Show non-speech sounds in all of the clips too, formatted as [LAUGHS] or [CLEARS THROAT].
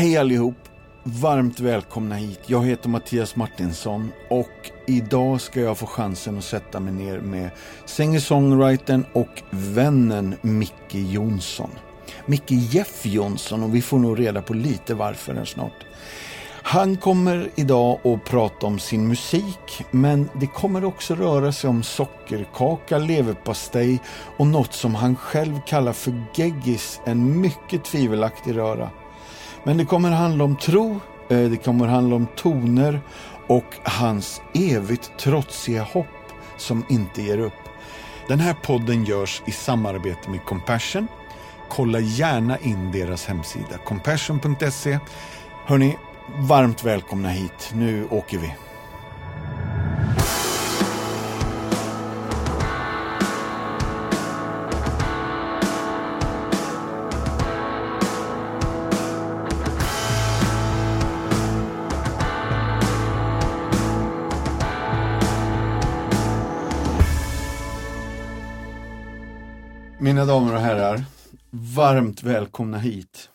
Hej allihop! Varmt välkomna hit. Jag heter Mattias Martinsson och idag ska jag få chansen att sätta mig ner med singer-songwritern och vännen Micke Jonsson. Micke Jeff Jonsson och vi får nog reda på lite varför här snart. Han kommer idag att prata om sin musik, men det kommer också röra sig om sockerkaka, leverpastej och något som han själv kallar för geggis, en mycket tvivelaktig röra. Men det kommer handla om tro, eh, det kommer handla om toner och hans evigt trotsiga hopp som inte ger upp. Den här podden görs i samarbete med Compassion. Kolla gärna in deras hemsida, compassion.se. Hörni, varmt välkomna hit. Nu åker vi. Mina damer och herrar, varmt välkomna hit.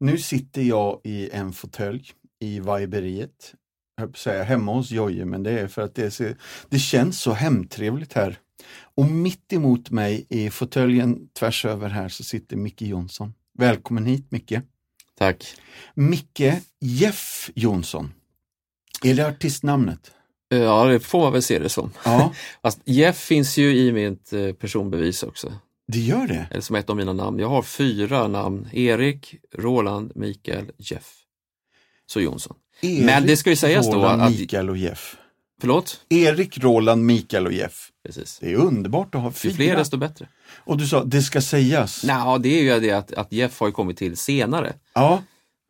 Nu sitter jag i en fåtölj i. Jag att säga hemma hos Jojje, men det är för att det, ser, det känns så hemtrevligt här. Och mitt emot mig i fåtöljen tvärs över här så sitter Micke Jonsson. Välkommen hit Micke. Tack. Micke Jeff Jonsson. Är det artistnamnet? Ja, det får man väl se det som. Ja, [LAUGHS] Fast Jeff finns ju i mitt eh, personbevis också, det gör det. eller som ett av mina namn. Jag har fyra namn, Erik, Roland, Mikael, Jeff. Så Jonsson. Erik, Men det ska ju sägas då Roland, att- Mikael och Jeff. Förlåt? Erik, Roland, Mikael och Jeff. Precis. Det är underbart att ha Ju fyra. fler desto bättre. Och du sa, det ska sägas. Nå, det är ju det att, att Jeff har ju kommit till senare. Ja,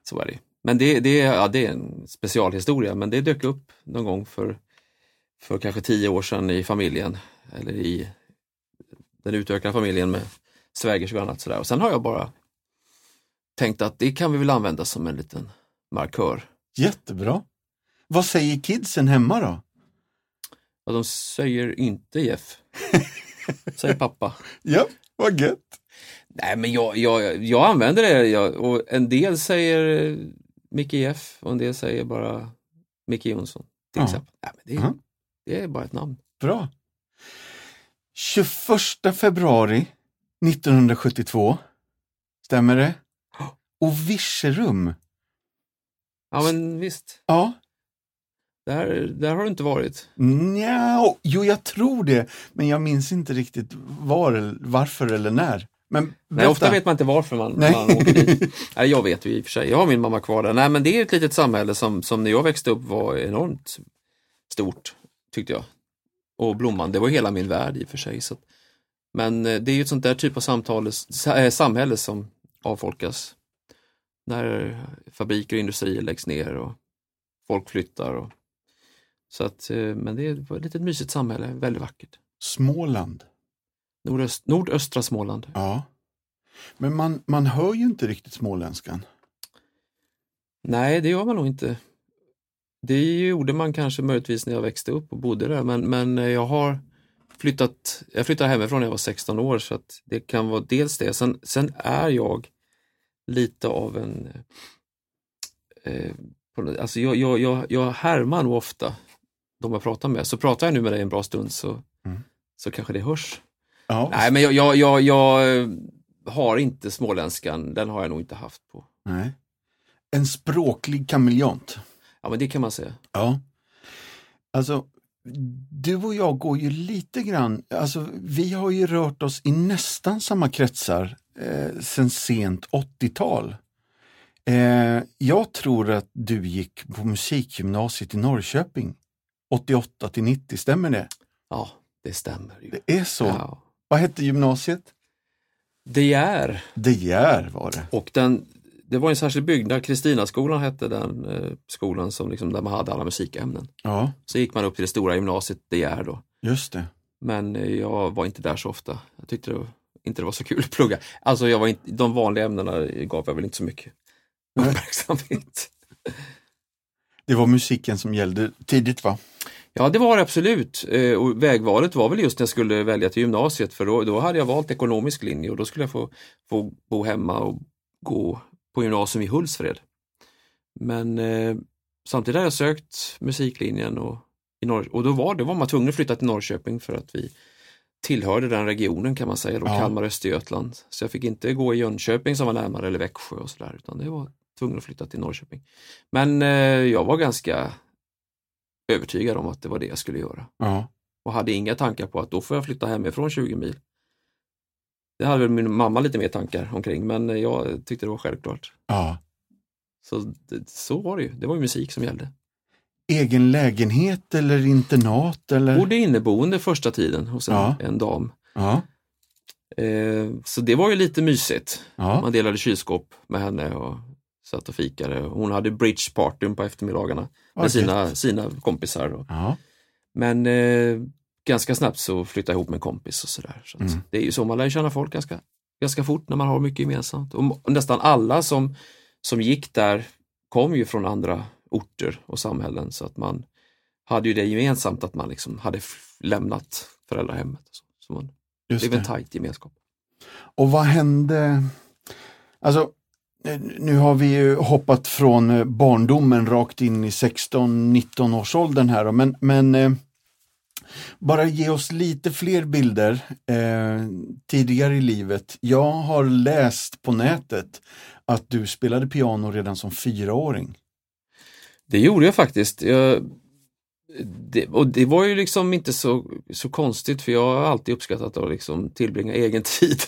Så är det ju. Men det, det, ja, det är en specialhistoria, men det dök upp någon gång för, för kanske tio år sedan i familjen, eller i den utökade familjen med svägerska och annat sådär. Och sen har jag bara tänkt att det kan vi väl använda som en liten markör. jättebra. Vad säger kidsen hemma då? Och de säger inte Jeff, [LAUGHS] säger pappa. Ja, vad gött. Nej men jag, jag, jag använder det jag, och en del säger Micke Jeff och en del säger bara Micke Jonsson till Ja. exempel. Nej, men det, är, Ja. det är bara ett namn. Bra. 21 februari 1972. Stämmer det? [GASPS] Och Virserum. Ja men visst, Ja, där, där har du inte varit. Nja, jo jag tror det, men jag minns inte riktigt var, varför eller när. Men Nej, ofta vet man inte varför man, Nej. man åker dit. [LAUGHS] Nej, jag vet ju i och för sig, jag har min mamma kvar där. Nej men det är ett litet samhälle som, som när jag växte upp var enormt stort, tyckte jag. Och Blomman, det var hela min värld i och för sig. Så att, men eh, det är ju ett sånt där typ av samtal, sa- eh, samhälle som avfolkas. När fabriker och industrier läggs ner och folk flyttar. Och, så att, eh, men det var ett litet mysigt samhälle, väldigt vackert. Småland. Nordöst, nordöstra Småland. Ja. Men man, man hör ju inte riktigt småländskan. Nej, det gör man nog inte. Det gjorde man kanske möjligtvis när jag växte upp och bodde där, men, men jag har flyttat, jag flyttade hemifrån när jag var 16 år så att det kan vara dels det. Sen, sen är jag lite av en, eh, alltså jag, jag, jag, jag härmar nog ofta de jag pratar med. Så pratar jag nu med dig en bra stund så, Mm. så kanske det hörs. Ja, Nej, men jag, jag, jag, jag eh, har inte småländskan, den har jag nog inte haft på. nej. En språklig kameleont. Ja, men det kan man säga. Ja. Alltså, du och jag går ju lite grann, alltså vi har ju rört oss i nästan samma kretsar eh, sen sent 80-tal. Eh, jag tror att du gick på musikgymnasiet i Norrköping 88 till 90, stämmer det? Ja, det stämmer ju. Det är så. Ja. Vad hette gymnasiet? Det är, De Geer var det. och den, det var en särskild byggnad, Kristinaskolan hette den eh, skolan som liksom, där man hade alla musikämnen. Ja, Så gick man upp till det stora gymnasiet, det är då. just det. Men eh, jag var inte där så ofta. Jag tyckte det var, inte det var så kul att plugga. Alltså jag var inte, de vanliga ämnena gav jag väl inte så mycket [LAUGHS] uppmärksamhet. Det var musiken som gällde tidigt va? Ja, det var det absolut. Eh, Och vägvalet var väl just när jag skulle välja till gymnasiet för då, då hade jag valt ekonomisk linje och då skulle jag få, få bo hemma och gå på gymnasium i Hultsfred. Men eh, samtidigt har jag sökt musiklinjen och, i Norr, och då var, det var man tvungen att flytta till Norrköping för att vi tillhörde den regionen kan man säga, då, Ja. Kalmar Östergötland. Så jag fick inte gå i Jönköping som var närmare eller Växjö och sådär utan det var tvungen att flytta till Norrköping. Men eh, jag var ganska övertygad om att det var det jag skulle göra Ja. och hade inga tankar på att då får jag flytta hemifrån 20 mil. Det hade väl min mamma lite mer tankar omkring men jag tyckte det var självklart. ja. Så, så var det ju, det var ju musik som gällde. Egen lägenhet eller internat eller? Bodde inneboende första tiden hos en, Ja. en dam. Ja. Eh, så det var ju lite mysigt. Ja. Man delade kylskåp med henne och satt och fikade. Hon hade bridgepartyn på eftermiddagarna med sina, sina kompisar. Men eh, ganska snabbt så flyttade jag ihop med en kompis och sådär. Så Mm. Det är ju så, man lär känna folk ganska, ganska fort när man har mycket gemensamt. Och nästan alla som, som gick där kom ju från andra orter och samhällen så att man hade ju det gemensamt att man liksom hade lämnat föräldrahemmet. Och så. så man Just blev en det. tajt gemenskap. Och vad hände? Alltså, eh, nu har vi ju hoppat från eh, barndomen rakt in i 16-19 års åldern här men, men eh, bara ge oss lite fler bilder eh, tidigare i livet. Jag har läst på nätet att du spelade piano redan som fyraåring. Det gjorde jag faktiskt. Jag, det, och det var ju liksom inte så, så konstigt för jag har alltid uppskattat att liksom tillbringa egen [LAUGHS] tid.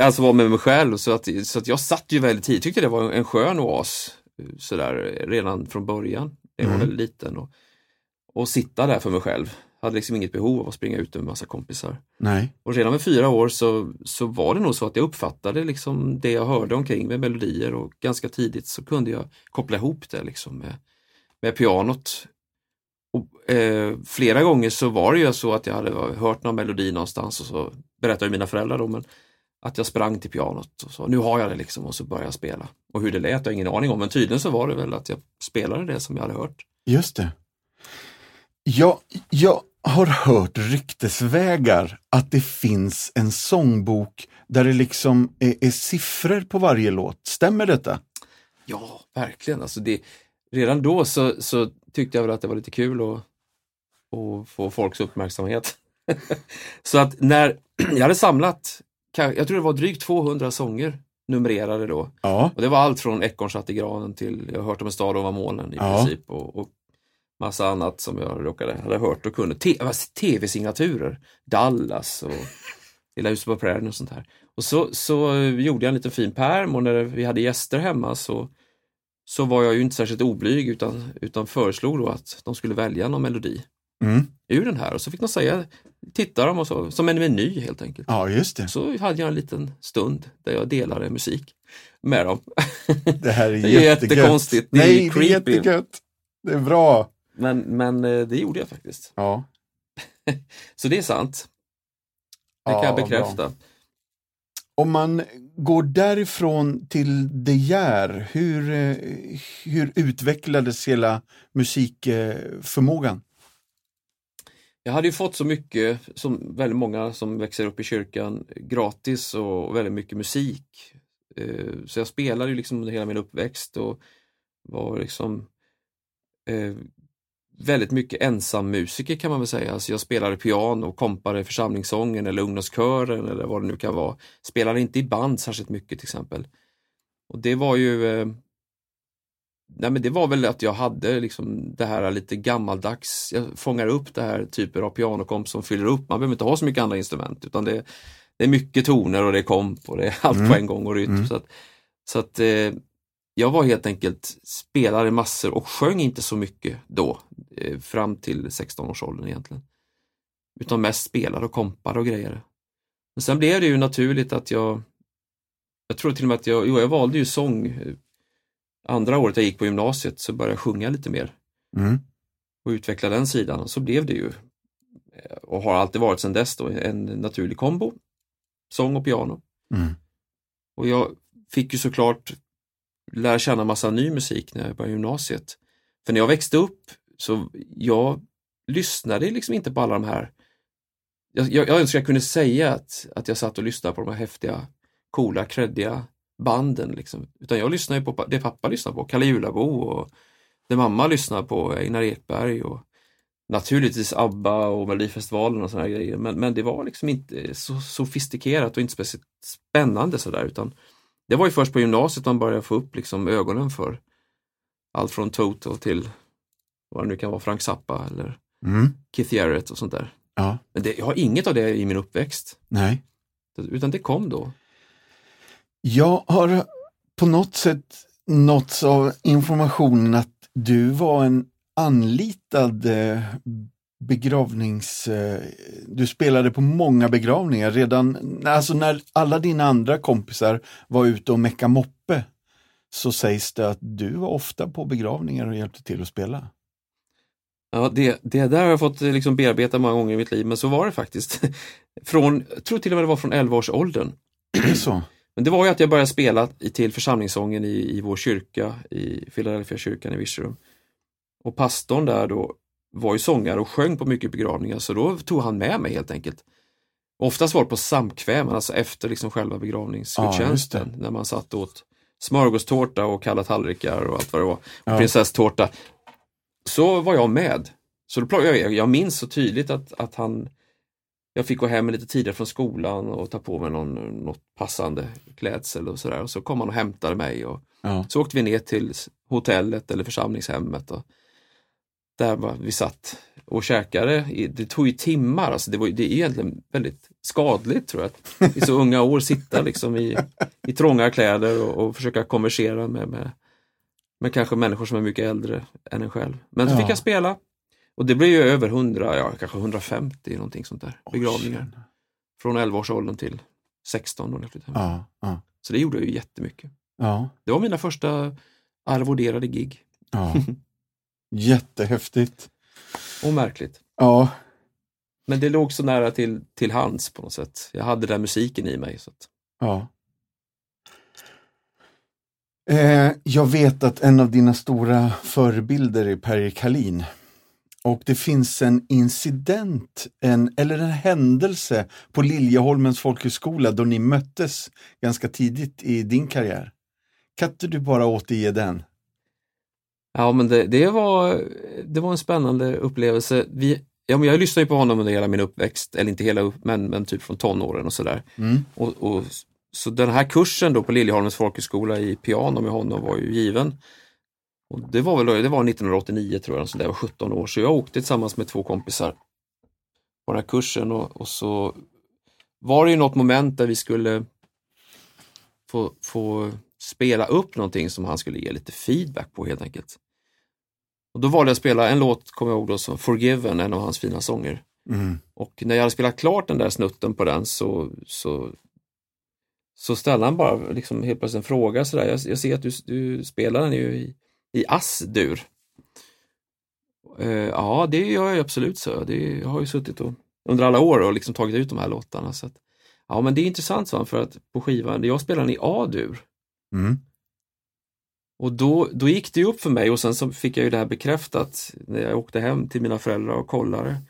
alltså vara med mig själv. Så att, så att jag satt ju väldigt tidigt, tyckte det var en skön oas sådär redan från början. Jag var Mm. väldigt liten. Och, och sitta där för mig själv. Hade liksom inget behov av att springa ut med massa kompisar. Nej. Och redan med fyra år så, så var det nog så att jag uppfattade liksom det jag hörde omkring med melodier och ganska tidigt så kunde jag koppla ihop det liksom med, med pianot. Och, eh, flera gånger så var det ju så att jag hade hört någon melodi någonstans och så berättade mina föräldrar då, men att jag sprang till pianot och så nu har jag det liksom och så började jag spela. Och hur det lät har jag ingen aning om men tydligen så var det väl att jag spelade det som jag hade hört. Just det. Jag, jag har hört ryktesvägar att det finns en sångbok där det liksom är, är siffror på varje låt. Stämmer detta? Ja, verkligen. Alltså det, redan då så, så tyckte jag väl att det var lite kul att, att få folks uppmärksamhet. [LAUGHS] så att när [CLEARS THROAT] jag hade samlat, jag tror det var drygt 200 sånger numrerade då. Ja. Och det var allt från Ekorn satt i granen till Jag har hört om en stad ovan molnen i Ja. princip. Och, och massa annat som jag råkade, hade hört och kunde. Tv-signaturer, Dallas och [LAUGHS] Lilla huset på prärien och sånt här. Och så, så eh, gjorde jag en liten fin pärm och när vi hade gäster hemma så, så var jag ju inte särskilt oblyg utan, utan föreslog då att de skulle välja någon melodi Mm. ur den här och så fick de säga, titta dem och så, som en meny helt enkelt. ja, just det. Så hade jag en liten stund där jag delade musik med dem. Det här är, [LAUGHS] Det är jättegött. jättekonstigt, det är Nej, det är jättegött. Det är bra. Men, men eh, det gjorde jag faktiskt. Ja. [LAUGHS] Så det är sant. Det Ja, kan jag bra. bekräfta. Om man går därifrån till De Geer, hur, eh, hur utvecklades hela musikförmågan? Jag hade ju fått så mycket, som väldigt många som växer upp i kyrkan, gratis och väldigt mycket musik. Eh, Så jag spelade ju liksom under hela min uppväxt och var liksom väldigt mycket ensam musiker kan man väl säga. Alltså jag spelade piano och kompade församlingssången eller ungdomskören eller vad det nu kan vara. Spelade inte i band särskilt mycket till exempel. Och det var ju eh, Nej men det var väl att jag hade liksom det här lite gammaldags, jag fångar upp det här typer av pianokomp som fyller upp, man behöver inte ha så mycket andra instrument utan det, det är mycket toner och det är komp och det är allt Mm. på en gång och rytm. Mm. Så att, så att eh, jag var helt enkelt, spelade massor och sjöng inte så mycket då, eh, fram till 16-årsåldern egentligen. Utan mest spelade och kompade och grejer. Men sen blev det ju naturligt att jag, jag tror till och med att jag, jo jag valde ju sång eh, andra året jag gick på gymnasiet så började jag sjunga lite mer Mm. och utveckla den sidan och så blev det ju eh, och har alltid varit sedan dess då en naturlig kombo sång och piano. Mm. Och jag fick ju såklart lära känna massa ny musik när jag började gymnasiet. För när jag växte upp så jag lyssnade liksom inte på alla de här jag, jag, jag önskar jag kunde säga att, att jag satt och lyssnade på de här häftiga, coola, kreddiga banden liksom. Utan jag lyssnar på det pappa lyssnar på, Kalle Julabo och det mamma lyssnar på, Einar Ekberg och naturligtvis ABBA och Melodifestivalen och sådana grejer. Men, men det var liksom inte så sofistikerat och inte speciellt spännande sådär utan det var ju först på gymnasiet man började få upp liksom ögonen för allt från Toto till vad det nu kan vara, Frank Zappa eller Mm. Keith Jarrett och sånt där. Ja. Men det, jag har inget av det i min uppväxt. Nej. Utan det kom då. Jag har på något sätt nåtts av informationen att du var en anlitad eh, begravnings... Eh, du spelade på många begravningar redan, alltså när alla dina andra kompisar var ute och mecka moppe så sägs det att du var ofta på begravningar och hjälpte till att spela. Ja, det, det där har jag fått eh, liksom bearbeta många gånger i mitt liv, men så var det faktiskt. [LAUGHS] Från, jag tror till och med det var från 11-årsåldern. Det är så? [CLEARS THROAT] Men det var ju att jag började spela till församlingssången i, i vår kyrka, i Philadelphia kyrkan i Virserum. Och pastorn där då var ju sångare och sjöng på mycket begravningar, så då tog han med mig helt enkelt. Oftast var det på samkvämen, alltså efter liksom själva begravningsgudstjänsten, Ja, när man satt åt smörgåstårta och kalla tallrikar och allt vad det var, och Ja. prinsesstårta. Så var jag med. Så då, jag, jag minns så tydligt att, att han jag fick gå hem lite tidigare från skolan och ta på mig någon, något passande klädsel och sådär. Och så kom han och hämtade mig och Ja. så åkte vi ner till hotellet eller församlingshemmet. Och där var, vi satt och käkade. Det tog ju timmar, alltså det, var, det är egentligen väldigt skadligt tror jag. Att I så unga år sitta liksom i, i trånga kläder och, och försöka konversera med, med, med kanske människor som är mycket äldre än en själv. Men så Ja. fick jag spela. Och det blev ju över 100, ja kanske 150 någonting sånt där, begravningar. Oj, Från 11-årsåldern till 16 då när jag flyttade hem. Ja, ja, Så det gjorde jag ju jättemycket. ja, Det var mina första arvoderade gig. ja. [LAUGHS] Jättehäftigt. Och märkligt. Ja, Men det låg så nära till, till hands på något sätt. Jag hade den musiken i mig. Så att, Ja. Eh, jag vet att en av dina stora förebilder är Per Kalin. Och det finns en incident, en, eller en händelse på Liljeholmens folkhögskola då ni möttes ganska tidigt i din karriär. Kan inte du bara återge den? Ja, men det, det, var, det var en spännande upplevelse. Vi, ja, men jag lyssnade ju på honom under hela min uppväxt, eller inte hela, men, men typ från tonåren och sådär. Mm. Och, och, så den här kursen då på Liljeholmens folkhögskola i piano med honom var ju given. Och det var väl det var 1989 tror jag, så det var 17 år. Så jag åkte tillsammans med två kompisar på den här kursen och, och så var det ju något moment där vi skulle få, få spela upp någonting som han skulle ge lite feedback på helt enkelt. Och då valde jag att spela en låt, kommer jag ihåg då, som Forgiven, en av hans fina sånger. Mm. Och när jag hade spelat klart den där snutten på den så, så, så ställde han bara liksom helt plötsligt en fråga sådär. Jag, jag ser att du, du spelar den ju i, i ass-dur. Eh, ja, det gör jag absolut, så. Det, jag har ju suttit och, under alla år och liksom tagit ut de här låtarna. Så att, ja, men det är intressant, så för att på skivan, jag spelar den i A-dur. Mm. Och då, då gick det upp för mig och sen så fick jag ju det här bekräftat när jag åkte hem till mina föräldrar och kollade.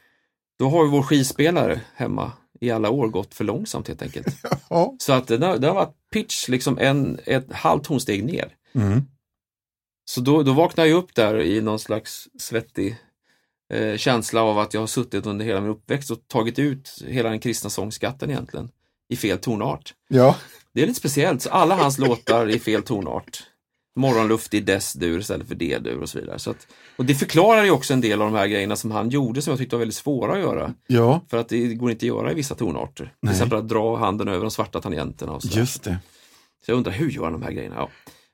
Då har ju vår skivspelare hemma i alla år gått för långsamt helt enkelt. [LAUGHS] Ja. Så att den har, den har varit pitch liksom en, ett halvt tonsteg ner. Mm. Så då, då vaknade jag upp där i någon slags svettig eh, känsla av att jag har suttit under hela min uppväxt och tagit ut hela den kristna sångskatten egentligen i fel tonart. ja. Det är lite speciellt, så alla hans låtar i fel tonart. Morgonluft i dess-dur istället för D-dur och så vidare. Så att, och det förklarar ju också en del av de här grejerna som han gjorde som jag tyckte var väldigt svåra att göra. ja, För att det går inte att göra i vissa tonarter. Till Nej. exempel att dra handen över de svarta tangenterna och så. just det. Så jag undrar, hur gör han de här grejerna? Ja.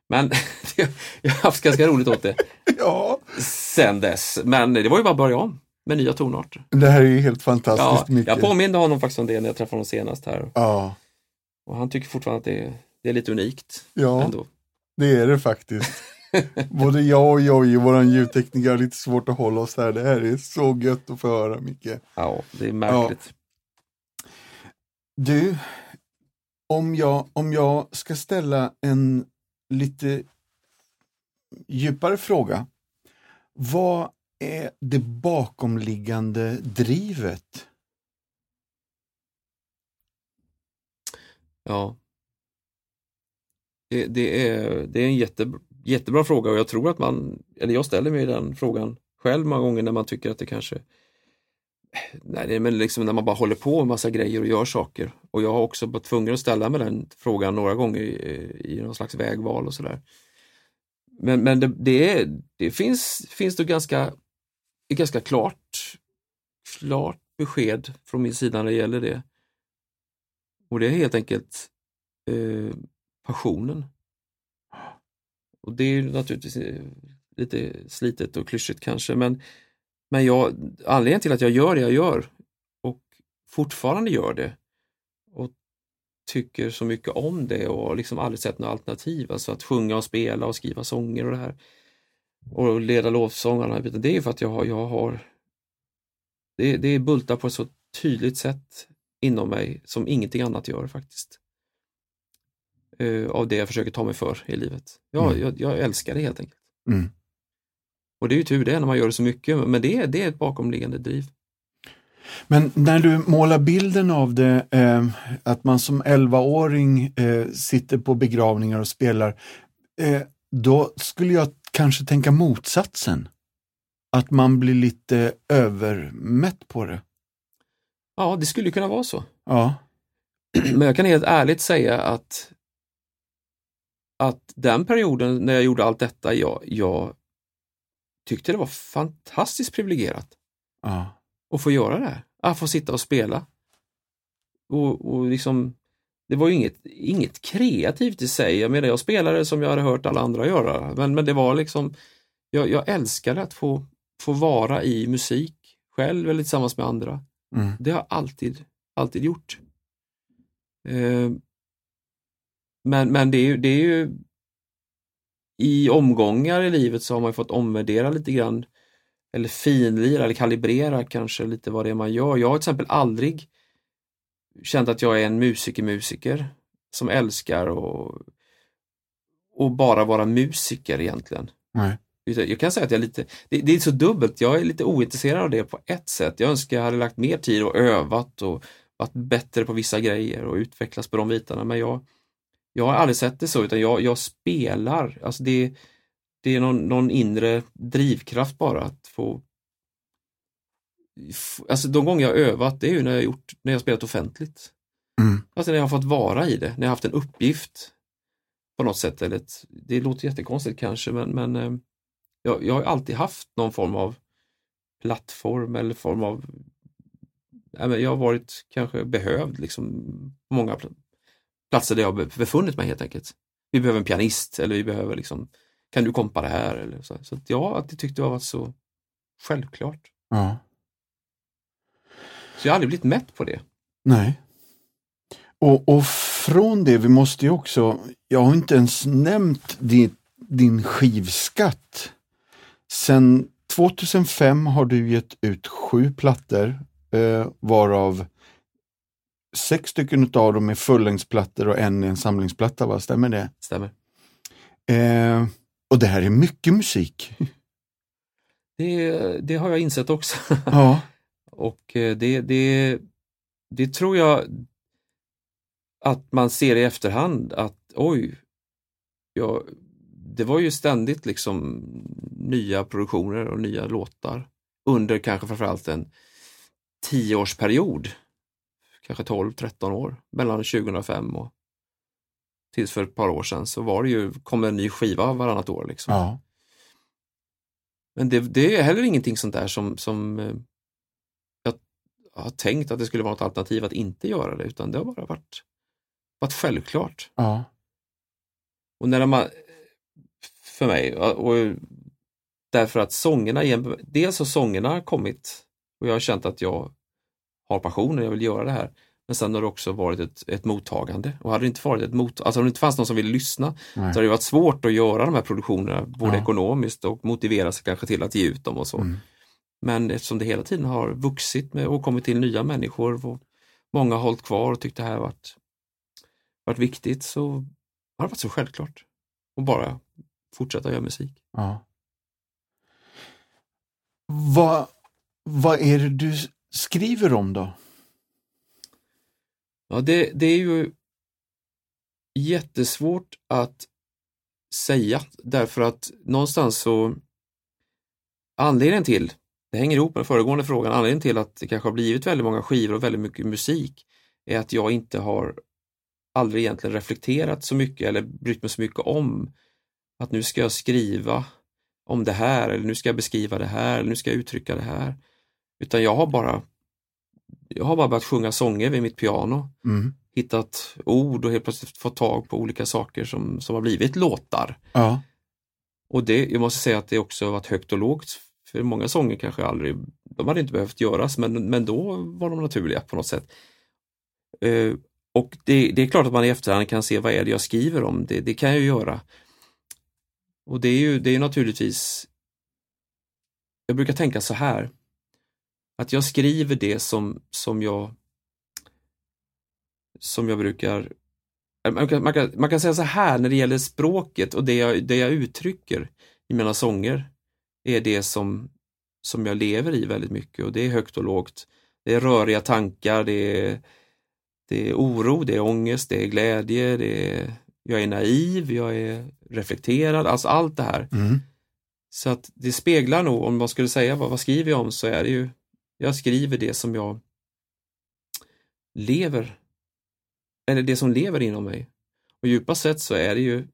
Men [LAUGHS] jag har haft ganska roligt åt det [LAUGHS] Ja, sen dess. Men det var ju bara att börja om med nya tonarter. det här är ju helt Ja, fantastiskt mycket. jag påminde honom faktiskt om det när jag träffade honom senast här. Ja, Och han tycker fortfarande att det är, det är lite unikt. ja. Ändå. Det är det faktiskt. Både jag och Jojje, våran ljudtekniker, har lite svårt att hålla oss här. Det här är så gött att få höra, Micke. Ja, det är märkligt. Du, om jag, om jag ska ställa en lite djupare fråga. Vad är det bakomliggande drivet? Ja. Det, det, är, det är en jätte, jättebra fråga och jag tror att man, eller jag ställer mig den frågan själv många gånger när man tycker att det kanske Nej, men liksom när man bara håller på med massa grejer och gör saker. Och jag har också varit tvungen att ställa mig den frågan några gånger i, i någon slags vägval och sådär. Men, men det, det, är, det finns, finns det ganska, ganska klart, klart besked från min sida när det gäller det. Och det är helt enkelt eh, passionen. Och det är naturligtvis eh, lite slitet och klyschigt kanske, men, men jag, anledningen till att jag gör det jag gör och fortfarande gör det och tycker så mycket om det och liksom aldrig sett något alternativ, alltså att sjunga och spela och skriva sånger och det här och leda lovsångarna, det är för att jag har, jag har det, det är bultar på ett så tydligt sätt inom mig som ingenting annat gör faktiskt. Uh, av det jag försöker ta mig för i livet. Ja, mm. jag, jag, älskar det helt enkelt. Mm. Och det är ju tur det när man gör det så mycket, men det, det är ett bakomliggande driv. Men när du målar bilden av det, eh, att man som 11-åring eh, sitter på begravningar och spelar, eh, då skulle jag kanske tänka motsatsen. Att man blir lite övermätt på det. Ja, det skulle kunna vara så. Ja. [CLEARS THROAT] Men jag kan helt ärligt säga att att den perioden när jag gjorde allt detta, jag, jag tyckte det var fantastiskt privilegierat. Ja. Att få göra det här, att få sitta och spela. Och, och liksom, det var ju inget, inget kreativt i sig. Jag menar, jag spelade som jag hade hört alla andra göra, men, men det var liksom, jag, jag älskade att få, få vara i musik själv eller tillsammans med andra. Mm. Det har jag alltid, alltid gjort. Eh, men, men det, är ju, det är ju i omgångar i livet så har man fått omvärdera lite grann eller finlira eller kalibrera kanske lite vad det är man gör. Jag har till exempel aldrig känt att jag är en musiker-musiker som älskar och, och bara vara musiker egentligen. Nej. Jag kan säga att jag är lite, det, det, är så dubbelt, jag är lite ointresserad av det på ett sätt. Jag önskar jag hade lagt mer tid och övat och varit bättre på vissa grejer och utvecklats på de bitarna men jag, jag har aldrig sett det så utan jag, jag spelar. Alltså det, det är någon, någon inre drivkraft bara att få Alltså de gånger jag övat det är ju när jag gjort, när jag spelat offentligt. Mm. Alltså när jag har fått vara i det, när jag haft en uppgift på något sätt. Eller ett, det låter jättekonstigt kanske men, men eh, jag, jag har alltid haft någon form av plattform eller form av jag har varit kanske behövd liksom på många platser där jag befunnit mig helt enkelt. Vi behöver en pianist eller vi behöver liksom, kan du kompa det här? Eller så så att jag har alltid tyckt det var så självklart. Ja. Så jag har aldrig blivit mätt på det. Nej. Och, och från det, vi måste ju också, jag har inte ens nämnt din, din skivskatt. Sen 2005 har du gett ut sju plattor, eh, varav sex stycken av dem är fullängdsplattor och en är en samlingsplatta, va? stämmer det? Stämmer. Eh, och det här är mycket musik. [LAUGHS] Det, det har jag insett också. [LAUGHS] Ja. och eh, det, det, det tror jag att man ser i efterhand att oj, ja, det var ju ständigt liksom nya produktioner och nya låtar under kanske framförallt en tioårsperiod kanske 12-13 år, mellan 2005 och tills för ett par år sedan så var det ju, kom en ny skiva varannat år. Liksom. Ja. Men det, det, är heller ingenting sånt där som, som eh, jag har tänkt att det skulle vara ett alternativ att inte göra det, utan det har bara varit, varit självklart. Ja. Och när man, för mig, och därför att sångerna, dels har sångerna kommit och jag har känt att jag har passionen, jag vill göra det här. Men sen har det också varit ett, ett mottagande. Och hade det inte varit ett mot, alltså om det inte fanns någon som ville lyssna Nej. så hade det varit svårt att göra de här produktionerna, både ja. ekonomiskt och motivera sig kanske till att ge ut dem och så. Mm. Men eftersom det hela tiden har vuxit med, och kommit till nya människor och många har hållit kvar och tyckt det här varit, varit viktigt så har det varit så självklart. Och bara fortsätta göra musik. Ja. Vad, vad är det du skriver om då? Ja, det, det är ju jättesvårt att säga därför att någonstans så anledningen till, det hänger ihop med föregående frågan, anledningen till att det kanske har blivit väldigt många skivor och väldigt mycket musik är att jag inte har aldrig egentligen reflekterat så mycket eller brytt mig så mycket om att nu ska jag skriva om det här eller nu ska jag beskriva det här eller nu ska jag uttrycka det här. Utan jag har bara jag har bara börjat sjunga sånger vid mitt piano. Mm. Hittat ord och helt plötsligt fått tag på olika saker som, som har blivit låtar. Ja. Och det, jag måste säga att det också varit högt och lågt. För många sånger kanske aldrig, de hade inte behövt göras men, men då var de naturliga på något sätt. Uh, och det, det, är klart att man i efterhand kan se vad är det jag skriver om, det, det kan jag göra. Och det är ju det är naturligtvis, jag brukar tänka så här, att jag skriver det som, som jag som jag brukar man kan, man, kan, man kan säga så här när det gäller språket och det jag, det jag uttrycker i mina sånger är det som, som jag lever i väldigt mycket och det är högt och lågt. Det är röriga tankar, det är, det är oro, det är ångest, det är glädje, det är, jag är naiv, jag är reflekterad, alltså allt det här. Mm. Så att det speglar nog, om man skulle säga vad, vad skriver jag om så är det ju, jag skriver det som jag lever, eller det som lever inom mig. Och djupast sett så är det ju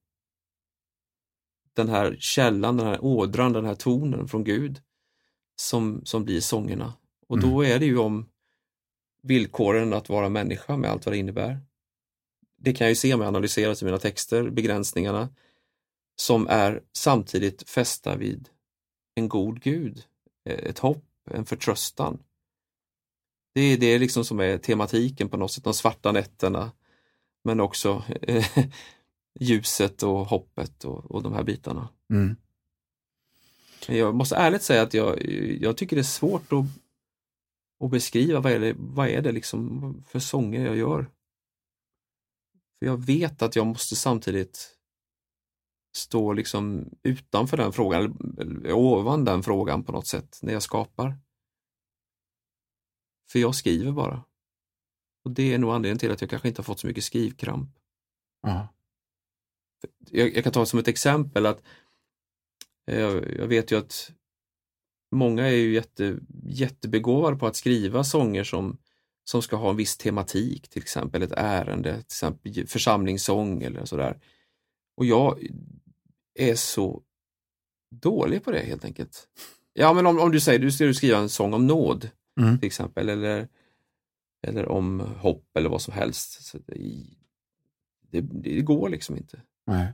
den här källan, den här ådran, den här tonen från Gud som, som blir sångerna. Och då Mm. är det ju om villkoren att vara människa med allt vad det innebär. Det kan jag ju se om jag analyserar mina texter, begränsningarna som är samtidigt fästa vid en god Gud, ett hopp, en förtröstan. Det är det liksom som är tematiken på något sätt, de svarta nätterna, men också eh, [LAUGHS] ljuset och hoppet och, och de här bitarna. Mm. Jag måste ärligt säga att jag, jag tycker det är svårt att, att beskriva vad är, det, vad är det liksom för sånger jag gör. För jag vet att jag måste samtidigt stå liksom utanför den frågan, eller- ovan den frågan på något sätt när jag skapar. För jag skriver bara. Och det är nog anledningen till att jag kanske inte har fått så mycket skrivkramp. Ja. jag, jag kan ta som ett exempel att eh, jag vet ju att många är ju jätte, jättebegåvade på att skriva sånger som, som ska ha en viss tematik, till exempel ett ärende, till exempel församlingssång eller sådär. Och jag är så dålig på det helt enkelt. Ja, men om, om du säger du ska skriva en sång om nåd Mm. till exempel, eller, eller om hopp eller vad som helst. Så det, det, det går liksom inte. Nej.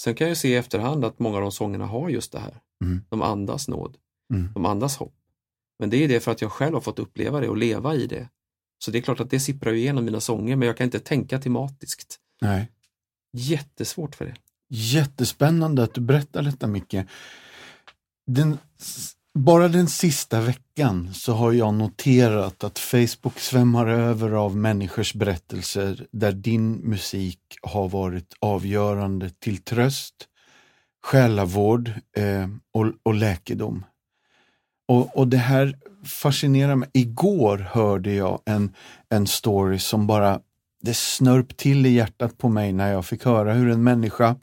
Sen kan jag se i efterhand att många av de sångerna har just det här. Mm. De andas nåd, Mm. de andas hopp. Men det är det för att jag själv har fått uppleva det och leva i det. Så det är klart att det sipprar igenom mina sånger, men jag kan inte tänka tematiskt. Nej. Jättesvårt för det. Jättespännande att du berättar detta Micke. Den, bara den sista veckan så har jag noterat att Facebook svämmar över av människors berättelser där din musik har varit avgörande till tröst, själavård eh, och, och läkedom. Och, och det här fascinerar mig. Igår hörde jag en, en story som bara, det snörp till i hjärtat på mig när jag fick höra hur en människa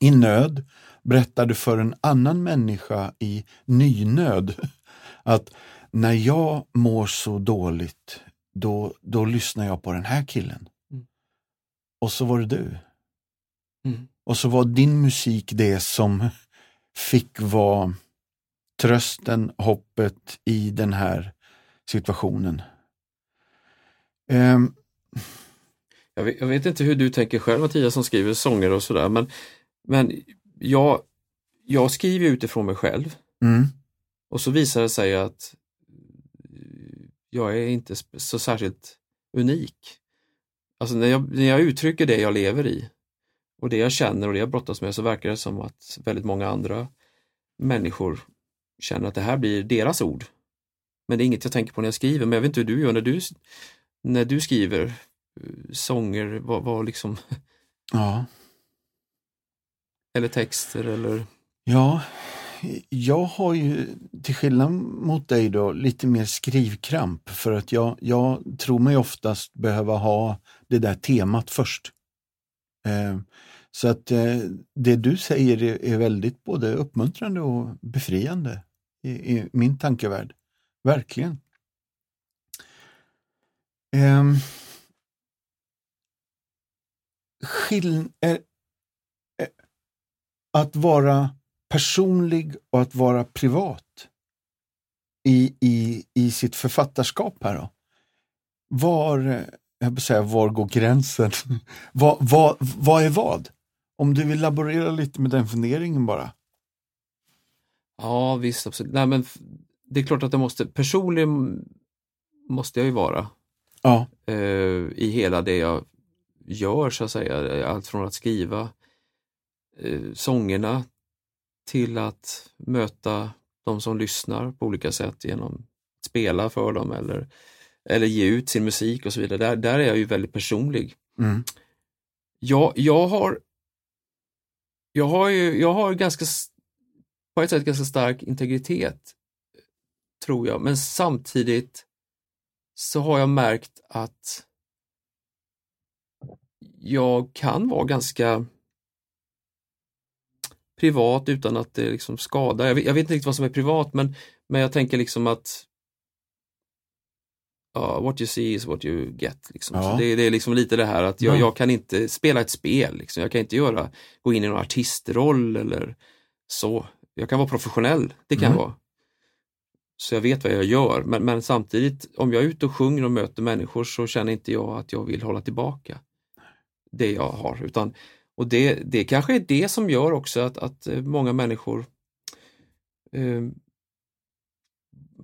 i nöd berättade för en annan människa i nynöd [LAUGHS] att när jag mår så dåligt, då, då lyssnar jag på den här killen. Mm. Och så var det du. Mm. Och så var din musik det som fick vara trösten, hoppet i den här situationen. Ehm, Jag vet, jag vet inte hur du tänker själv Mattias som skriver sånger och sådär, men, men jag, jag skriver utifrån mig själv mm, och så visar det sig att jag är inte så särskilt unik. Alltså när jag, när jag uttrycker det jag lever i och det jag känner och det jag brottas med så verkar det som att väldigt många andra människor känner att det här blir deras ord. Men det är inget jag tänker på när jag skriver, men jag vet inte hur du gör när du, när du skriver eh, sånger, vad, vad liksom, ja. eller texter eller Ja, jag har ju till skillnad mot dig då lite mer skrivkramp för att jag, jag tror mig oftast behöva ha det där temat först. Eh, så att eh, det du säger är, är, väldigt både uppmuntrande och befriande i, i min tankevärld. Verkligen. Ehm. Eh, skill eh, att vara personlig och att vara privat i, i, i sitt författarskap här då. Var, eh, jag säga, var går gränsen? [LAUGHS] vad, vad, vad är vad? Om du vill laborera lite med den funderingen bara. Ja visst, absolut. Nej, men det är klart att det måste, personlig måste jag ju vara. Ja. Eh, I hela det jag gör så att säga, allt från att skriva eh, sångerna till att möta de som lyssnar på olika sätt genom att spela för dem eller, eller ge ut sin musik och så vidare. Där, där är jag ju väldigt personlig. Mm. Jag, jag har jag har ju, jag har ganska, på ett sätt ganska stark integritet, tror jag, men samtidigt så har jag märkt att jag kan vara ganska privat utan att det liksom skadar. Jag vet, jag vet inte riktigt vad som är privat men, men jag tänker liksom att uh, what you see is what you get. Liksom. Ja. det, det, är liksom lite det här att jag, jag, kan inte spela ett spel. Liksom. Jag kan inte göra, gå in i någon artistroll eller så. Jag kan vara professionell, det kan mm. jag vara. Så jag vet vad jag gör men, men, samtidigt om jag är ute och sjunger och möter människor så känner inte jag att jag vill hålla tillbaka det jag har. Utan och det, det kanske är det som gör också att, att eh, många människor eh,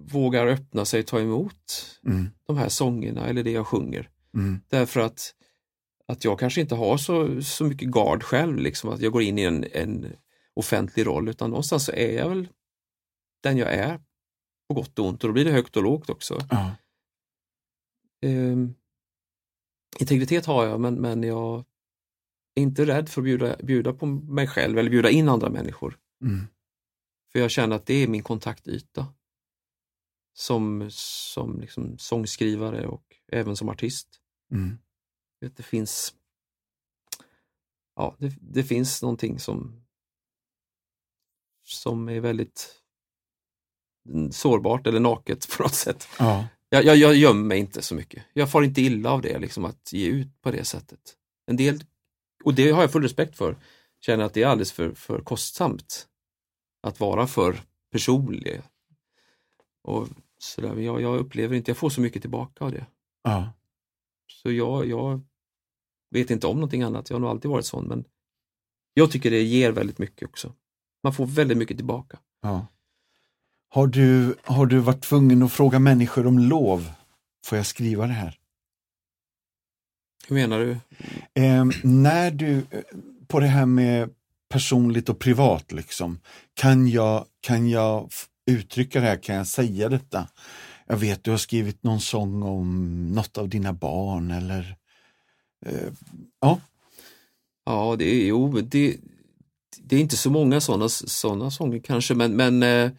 vågar öppna sig och ta emot mm. de här sångerna eller det jag sjunger. Mm. Därför att, att jag kanske inte har så, så mycket gard själv, liksom, att jag går in i en, en offentlig roll, utan någonstans så är jag väl den jag är, på gott och ont, och då blir det högt och lågt också. Ja. Um, integritet har jag, men, men jag är inte rädd för att bjuda, bjuda på mig själv eller bjuda in andra människor. Mm. För jag känner att det är min kontaktyta. Som, som liksom sångskrivare och även som artist. Mm. Det finns ja, det, det, finns någonting som som är väldigt sårbart eller naket på något sätt. Ja. Jag, jag, jag gömmer mig inte så mycket. Jag får inte illa av det, liksom att ge ut på det sättet. En del och det har jag full respekt för. Känner att det är alldeles för, för kostsamt att vara för personlig. Och så där. Jag, jag upplever inte, jag får så mycket tillbaka av det. Ja. Så jag, jag vet inte om någonting annat, jag har nog alltid varit sån men jag tycker det ger väldigt mycket också. Man får väldigt mycket tillbaka. Ja. Har, du, har du varit tvungen att fråga människor om lov? Får jag skriva det här? Hur menar du? Eh, när du, på det här med personligt och privat, liksom, kan jag, kan jag uttrycka det här, kan jag säga detta? Jag vet, du har skrivit någon sång om något av dina barn eller eh, ja. Ja, det är, jo, det, det är inte så många sådana såna sånger kanske, men, men eh,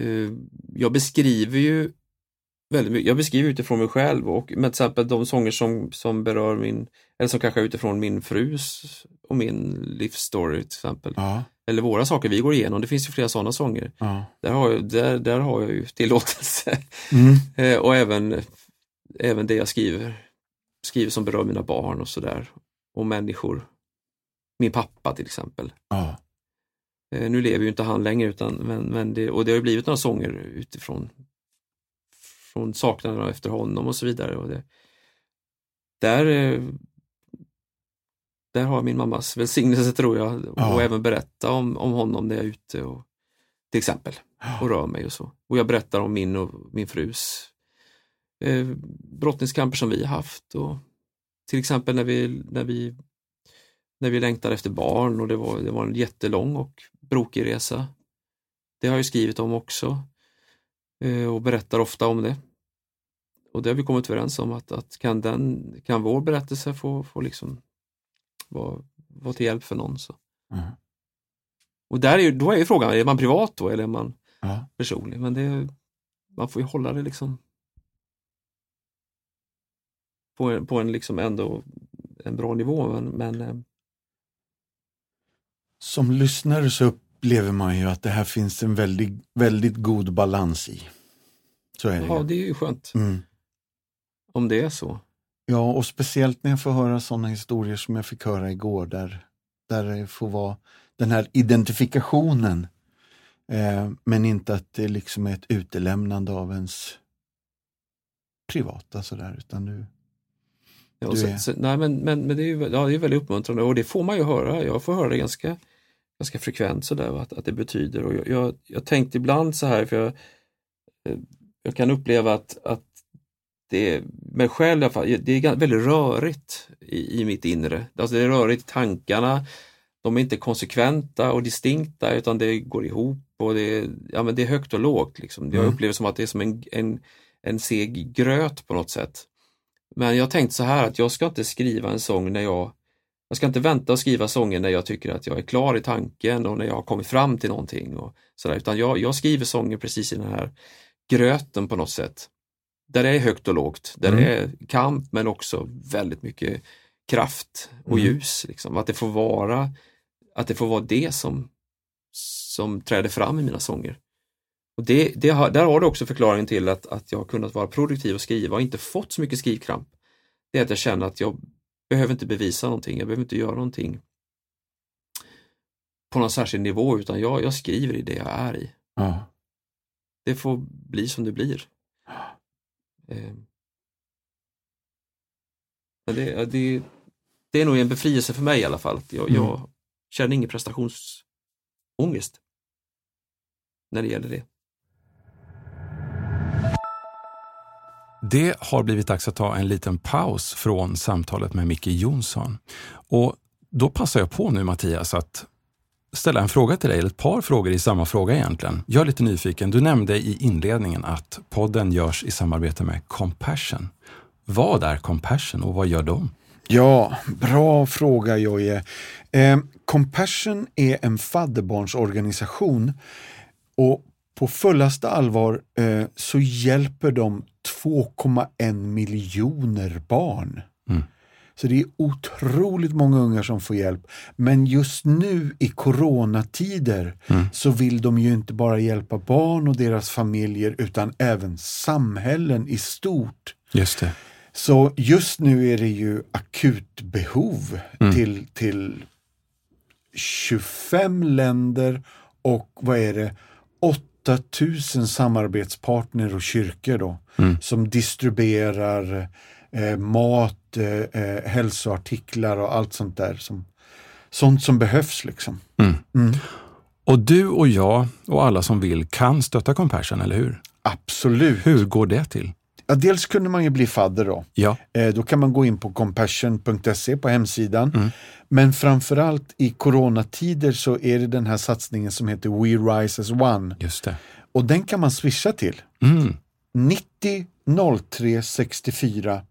eh, jag beskriver ju väldigt mycket. Jag beskriver utifrån mig själv och med till exempel de sånger som, som berör min, eller som kanske är utifrån min frus och min livsstory till exempel. Ja. Eller våra saker vi går igenom, det finns ju flera sådana sånger. Ja. Där, har jag, där, där har jag ju tillåtelse. Mm. [LAUGHS] Eh, och även, även det jag skriver, skriver som berör mina barn och sådär. Och människor. Min pappa till exempel. Ja. Eh, nu lever ju inte han längre utan, men, men det, och det har ju blivit några sånger utifrån från saknaden efter honom och så vidare. Och det, där, eh, där har min mammas välsignelse tror jag ja. och även berätta om, om honom när jag är ute och, till exempel och rör mig och så. Och jag berättar om min och min frus eh, brottningskamper som vi har haft och till exempel när vi, när vi när vi längtar efter barn och det var, det var en jättelång och brokig resa. Det har jag skrivit om också eh, och berättar ofta om det och det har vi kommit överens om att, att kan, den, kan vår berättelse få, få liksom vara, vara till hjälp för någon så. Mm. Och där är, ju- då är ju frågan, är man privat då eller är man Ja. personlig? Men det, man får ju hålla det liksom på en, på en liksom ändå en bra nivå. Men, men eh, Som lyssnare så upplever man ju att det här finns en väldigt, väldigt god balans i. Så är det ja, det är ju skönt Mm. om det är så. Ja, och speciellt när jag får höra sådana historier som jag fick höra igår där, där det får vara den här identifikationen. Eh, men inte att det liksom är ett utelämnande av ens privata sådär, utan nu, Ja, Du så, så, nej, men, men, men det är ju ja, det är väldigt uppmuntrande och det får man ju höra. Jag får höra det ganska, ganska frekvent sådär att, att det betyder. Och jag, jag, jag tänkte ibland så här, för jag, eh, jag kan uppleva att, att det är, själv i alla fall, det är väldigt rörigt i, i mitt inre. Alltså det är rörigt i tankarna. De är inte konsekventa och distinkta utan det går ihop och det är, ja, men det är högt och lågt. Liksom. Jag Mm. upplever som att det är som en, en, en seg gröt på något sätt. Men jag tänkte så här att jag ska inte skriva en sång när jag jag ska inte vänta och skriva sånger när jag tycker att jag är klar i tanken och när jag har kommit fram till någonting. Och sådär. Utan jag, jag skriver sånger precis i den här gröten på något sätt. Där det är högt och lågt, där Mm. det är kamp men också väldigt mycket kraft och Mm. ljus. Liksom. Att det får vara att det får vara det som, som träder fram i mina sånger. Och det, det har, där har du också förklaringen till att, att jag har kunnat vara produktiv och skriva och inte fått så mycket skrivkramp. Det är att jag känner att jag behöver inte bevisa någonting, jag behöver inte göra någonting på någon särskild nivå utan jag, jag skriver i det jag är i. ja. Det får bli som det blir. Eh. Men det, ja, det, det är nog en befrielse för mig i alla fall. Jag, Mm. jag känner ingen prestationsångest när det gäller det. Det har blivit dags att ta en liten paus från samtalet med Micke Jonsson. Och då passar jag på nu Mattias att ställa en fråga till dig, eller ett par frågor i samma fråga egentligen. Jag är lite nyfiken. Du nämnde i inledningen att podden görs i samarbete med Compassion. Vad är Compassion och vad gör de? Ja, bra fråga Jojje. Eh, Compassion är en fadderbarnsorganisation och på fullaste allvar eh, så hjälper de 2,1 miljoner barn. Mm. Så det är otroligt många ungar som får hjälp. Men just nu i coronatider Mm. så vill de ju inte bara hjälpa barn och deras familjer utan även samhällen i stort. Just det. Så just nu är det ju akutbehov Mm. till, till 25 länder och vad är det, 8000 samarbetspartner och kyrkor då Mm. som distribuerar eh, mat, eh, eh, hälsoartiklar och allt sånt där. Som, sånt som behövs liksom. Mm. Mm. Och du och jag och alla som vill kan stötta Compassion, eller hur? Absolut. Hur går det till? Ja, dels kunde man ju bli fadder då. Ja. Eh, då kan man gå in på compassion.se på hemsidan. Mm. Men framförallt i coronatider så är det den här satsningen som heter We Rise as One. Just det. Och den kan man swisha till. Mm. 90 03 64 1.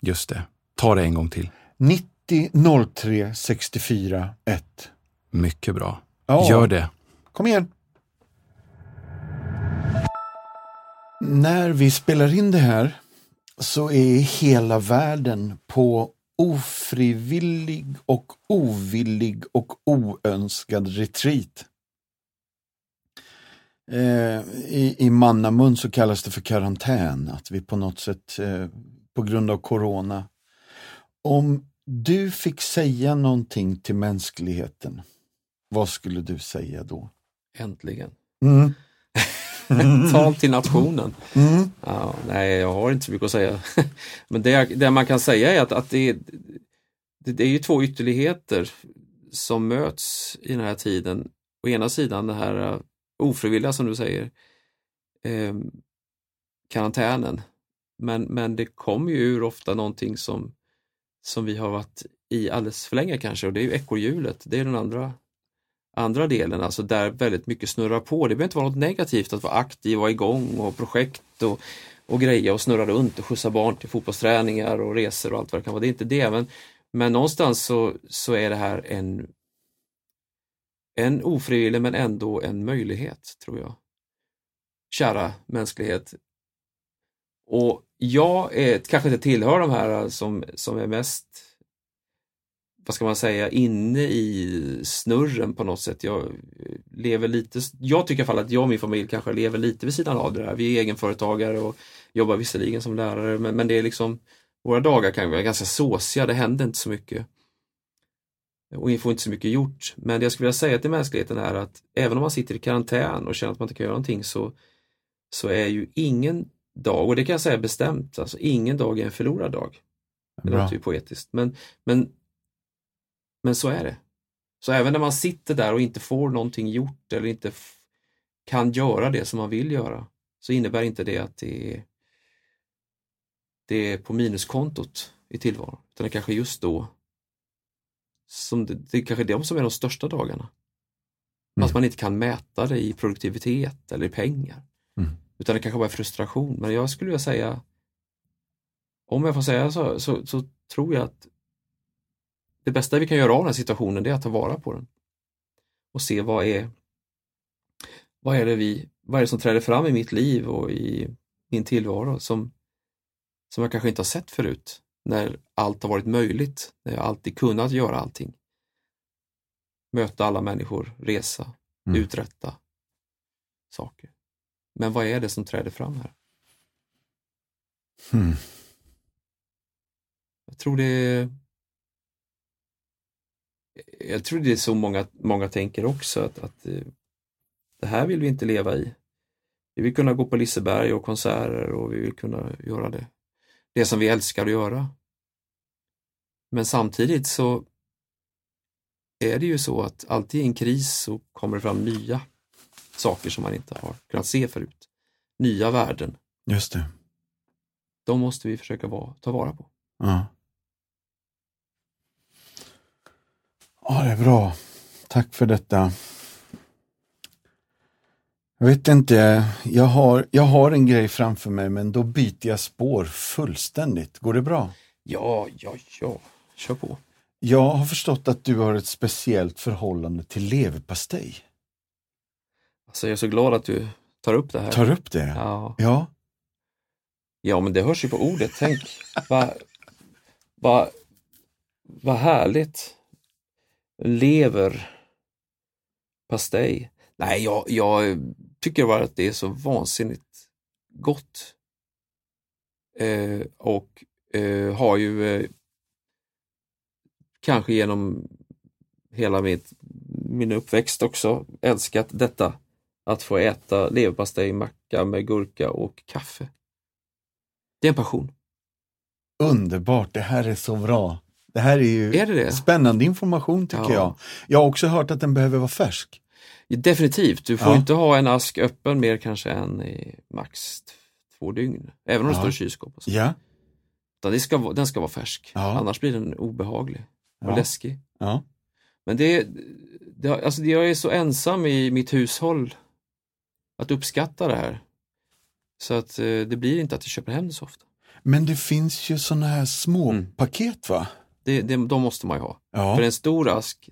Just det. Ta det en gång till. 90 03 64 1. Mycket bra. Ja. Gör det. Kom igen! När vi spelar in det här så är hela världen på ofrivillig och ovillig och oönskad retreat. Eh, i, I mannamun så kallas det för karantän, att vi på något sätt eh, på grund av corona. Om du fick säga någonting till mänskligheten, vad skulle du säga då? Äntligen. Mm. [LAUGHS] Tal till nationen. Mm. Ja, nej, jag har inte så mycket att säga. [LAUGHS] Men det, det man kan säga är att, att det, det, det är ju två ytterligheter som möts i den här tiden. Å ena sidan det här eh, ofrivilliga som du säger, eh, karantänen. Men, men det kommer ju ur ofta någonting som, som vi har varit i alldeles för länge kanske och det är ju ekorrhjulet. Det är den andra, andra delen, alltså där väldigt mycket snurrar på. Det behöver inte vara något negativt att vara aktiv, vara igång och projekt och, och greja och snurra runt och skjutsa barn till fotbollsträningar och resor och allt vad det kan vara. Det är inte det, men, men någonstans så, så är det här en en ofrivillig men ändå en möjlighet, tror jag. Kära mänsklighet. Och jag är, kanske inte tillhör de här eh, som, som är mest, vad ska man säga, inne i snurren på något sätt. Jag eh, lever lite, jag tycker i alla fall att jag och min familj kanske lever lite vid sidan av det där. Vi är egenföretagare och jobbar visserligen som lärare, men, men det är liksom, våra dagar kan vara ganska såsiga, det händer inte så mycket och vi får inte så mycket gjort. Men det jag skulle vilja säga till mänskligheten är att även om man sitter i karantän och känner att man inte kan göra någonting så, så är ju ingen dag, och det kan jag säga bestämt, alltså ingen dag är en förlorad dag. Det Bra. låter ju poetiskt, men, men, men så är det. Så även när man sitter där och inte får någonting gjort eller inte kan göra det som man vill göra, så innebär inte det att det är, det är på minuskontot i tillvaron. Utan det kanske just då som det, det är kanske de som är de största dagarna. Fast Mm. man inte kan mäta det i produktivitet eller i pengar. Mm. Utan det kanske bara är frustration. Men jag skulle vilja säga, om jag får säga så, så, så tror jag att det bästa vi kan göra av den här situationen det är att ta vara på den. Och se vad är, vad är det vi, vad är det som träder fram i mitt liv och i min tillvaro som, som jag kanske inte har sett förut. När allt har varit möjligt, när jag alltid kunnat göra allting. Möta alla människor, resa, Mm. uträtta saker. Men vad är det som träder fram här? Hmm. Jag tror det är jag tror det är så många, många tänker också att, att eh, det här vill vi inte leva i. Vi vill kunna gå på Liseberg och konserter och vi vill kunna göra det, det som vi älskar att göra. Men samtidigt så är det ju så att alltid i en kris så kommer det fram nya saker som man inte har kunnat se förut. Nya värden. Just det. De måste vi försöka vara, ta vara på. Ja. ja, det är bra. Tack för detta. Jag vet inte, jag har, jag har en grej framför mig men då byter jag spår fullständigt. Går det bra? Ja, ja, ja, kör på. Jag har förstått att du har ett speciellt förhållande till leverpastej. Alltså jag är så glad att du tar upp det här. Tar upp det? Ja. Ja. ja, men det hörs ju på ordet. Tänk, vad va, va härligt. Lever, pastej. Nej, jag, jag tycker bara att det är så vansinnigt gott. Eh, och eh, har ju eh, kanske genom hela mitt, min uppväxt också älskat detta. Att få äta leverpastej, macka med gurka och kaffe. Det är en passion. Underbart, det här är så bra. Det här är ju Är det det? spännande information tycker Ja. jag. Jag har också hört att den behöver vara färsk. Definitivt, du får Ja. inte ha en ask öppen mer kanske än i max två dygn. Även om det Ja. står i kylskåp. Och så. Ja. Det ska, den ska vara färsk, Ja. annars blir den obehaglig och Ja. läskig. Ja. Men det, det, alltså jag är så ensam i mitt hushåll att uppskatta det här. Så att eh, det blir inte att jag köper hem det så ofta. Men det finns ju sådana här små Mm. paket va? Det, det, de måste man ju ha. Ja. För en stor ask,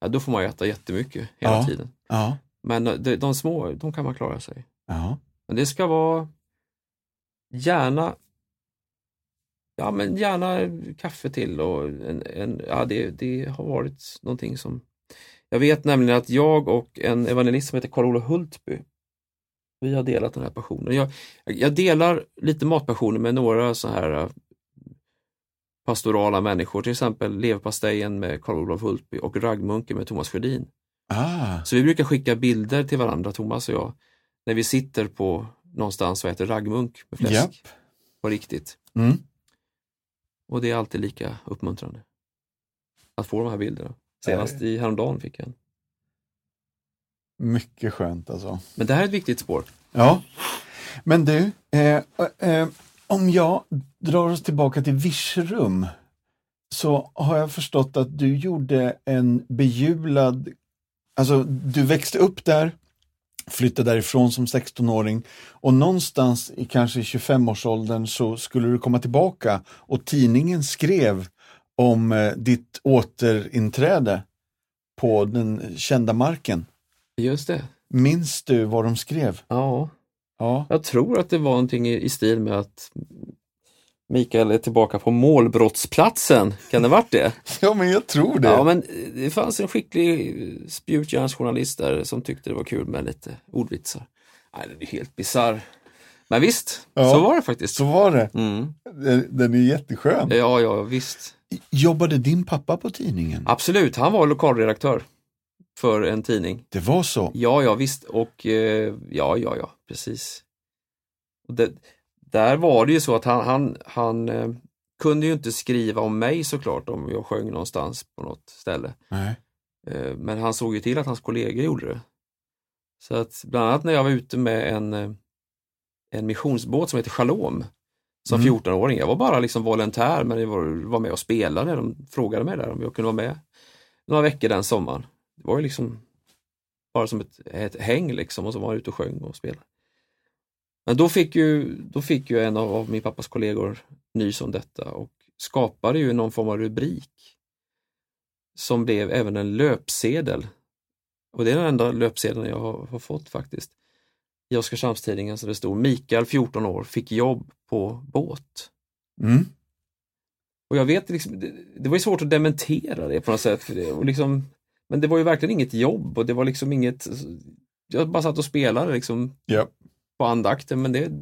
ja, då får man ju äta jättemycket hela Ja. tiden. Ja. Men eh, de, de små, de kan man klara sig. Ja. Men det ska vara gärna Ja men gärna kaffe till och en, en, ja, det, det har varit någonting som Jag vet nämligen att jag och en evangelist som heter Karl-Olof Hultby Vi har delat den här passionen. Jag, jag delar lite matpassioner med några så här eh, pastorala människor, till exempel leverpastejen med Karl-Olof Hultby och raggmunken med Thomas Sjödin. Ah. Så vi brukar skicka bilder till varandra, Thomas och jag, när vi sitter på någonstans och äter raggmunk med fläsk. Japp. På riktigt. Mm. Och det är alltid lika uppmuntrande. Att få de här bilderna. Senast i häromdagen fick jag en. Mycket skönt alltså. Men det här är ett viktigt spår. Ja. Men du, eh, eh, om jag drar oss tillbaka till Virserum så har jag förstått att du gjorde en bejulad, alltså du växte upp där, flyttade därifrån som 16-åring och någonstans i kanske 25-årsåldern så skulle du komma tillbaka och tidningen skrev om eh, ditt återinträde på den kända marken. Just det. Minns du vad de skrev? Ja, Ja, jag tror att det var någonting i, i stil med att Mikael är tillbaka på målbrottsplatsen. Kan det varit det? [LAUGHS] ja men jag tror det. Ja, men det fanns en skicklig spjutjärnsjournalist där som tyckte det var kul med lite ordvitsar. Nej, det är helt bisarr. Men visst, Ja. så var det faktiskt. Så var det. Mm. Den, den är jätteskön. Ja, ja, visst. Jobbade din pappa på tidningen? Absolut, han var lokalredaktör för en tidning. Det var så? Ja, ja, visst. Och eh, ja, ja, ja, precis. Det, där var det ju så att han, han, han eh, kunde ju inte skriva om mig såklart om jag sjöng någonstans på något ställe. Nej. Eh, Men han såg ju till att hans kollegor gjorde det. Så att bland annat när jag var ute med en, eh, en missionsbåt som heter Shalom som Mm. 14-åring. Jag var bara liksom volontär men jag var, var med och spelade. De frågade mig där om jag kunde vara med några veckor den sommaren. Det var ju liksom bara som ett, ett häng liksom och så var jag ute och sjöng och spelade. Men då fick ju, då fick ju en av, av min pappas kollegor nys om detta och skapade ju någon form av rubrik som blev även en löpsedel. Och det är den enda löpsedeln jag har, har fått faktiskt. I Oskarshamnstidningen så det stod Mikael, 14 år, fick jobb på båt. Mm. Och jag vet, liksom, det, det var ju svårt att dementera det på något sätt. För det, och liksom, men det var ju verkligen inget jobb och det var liksom inget, jag bara satt och spelade liksom Ja. på andakten men det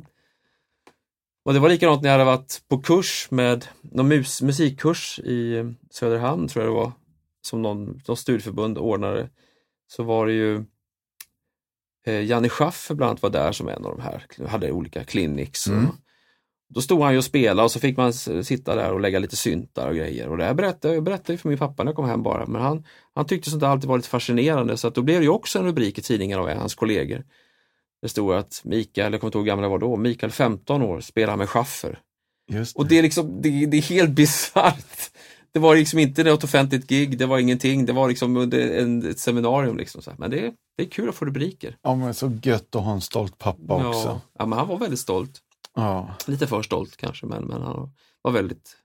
och det var likadant när jag hade varit på kurs med någon mus, musikkurs i Söderhamn tror jag det var som någon, någon studieförbund ordnade så var det ju eh, Janne Schaffer bland annat var där som en av de här, hade olika clinics. Och, Mm. Då stod han ju och spelade och så fick man sitta där och lägga lite syntar och grejer. Och det här berättade jag berättade för min pappa när jag kom hem bara. Men han, han tyckte sånt där alltid var lite fascinerande så att då blev det ju också en rubrik i tidningen av hans kollegor. Det stod att Mikael, jag kommer inte ihåg hur gammal jag var då, Mikael 15 år spelar med Schaffer. Just Och det är liksom, det, det är helt bisarrt. Det var liksom inte något offentligt gig, det var ingenting, det var liksom under en, ett seminarium. Liksom. Men det, det är kul att få rubriker. Ja, men så gött att ha en stolt pappa också. Ja, ja, men han var väldigt stolt. Ja. Lite för stolt kanske, men, men han var väldigt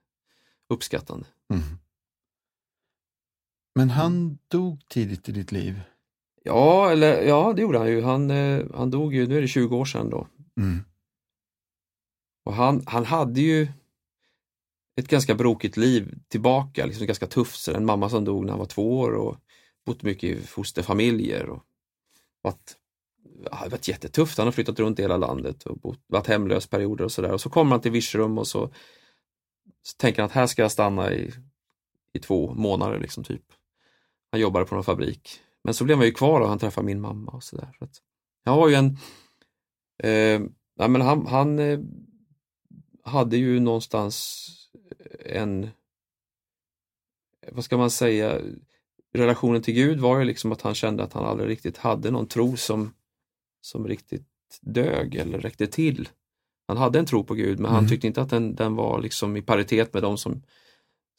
uppskattande. Mm. Men han dog tidigt i ditt liv. Ja, eller, ja det gjorde han ju. Han, eh, han dog ju, nu är det 20 år sedan då. Mm. Och han, han hade ju ett ganska brokigt liv tillbaka, liksom ganska tufft. Så en mamma som dog när han var två år och bott mycket i fosterfamiljer. Och varit, ja, varit jättetufft. Han har flyttat runt i hela landet och bott, varit hemlös perioder och sådär. Och så kommer han till Virserum och så, så tänker han att här ska jag stanna i, i två månader. Liksom, typ. Han jobbade på någon fabrik. Men så blev han ju kvar och han träffade min mamma och sådär. Så han var ju en eh, nej, men han, han eh, hade ju någonstans en, vad ska man säga, relationen till Gud var ju liksom att han kände att han aldrig riktigt hade någon tro som, som riktigt dög eller räckte till. Han hade en tro på Gud men han Mm. tyckte inte att den, den var liksom i paritet med de som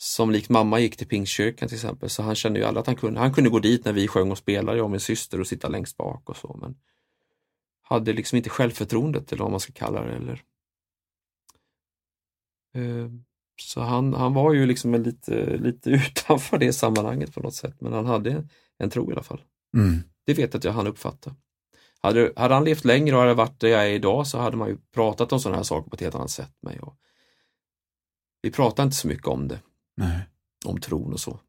som likt mamma gick till Pingstkyrkan till exempel, så han kände ju alla att han kunde. Han kunde gå dit när vi sjöng och spelade, jag och min syster, och sitta längst bak och så, men hade liksom inte självförtroendet eller vad man ska kalla det. Eller. Eh, Så han, han var ju liksom en lite, lite [LAUGHS] utanför det sammanhanget på något sätt, men han hade en tro i alla fall. Mm. Det vet jag att jag han uppfatta. Hade, hade han levt längre och hade varit där jag är idag så hade man ju pratat om sådana här saker på ett helt annat sätt. med Mig och vi pratar inte så mycket om det, Nej. om tron och så.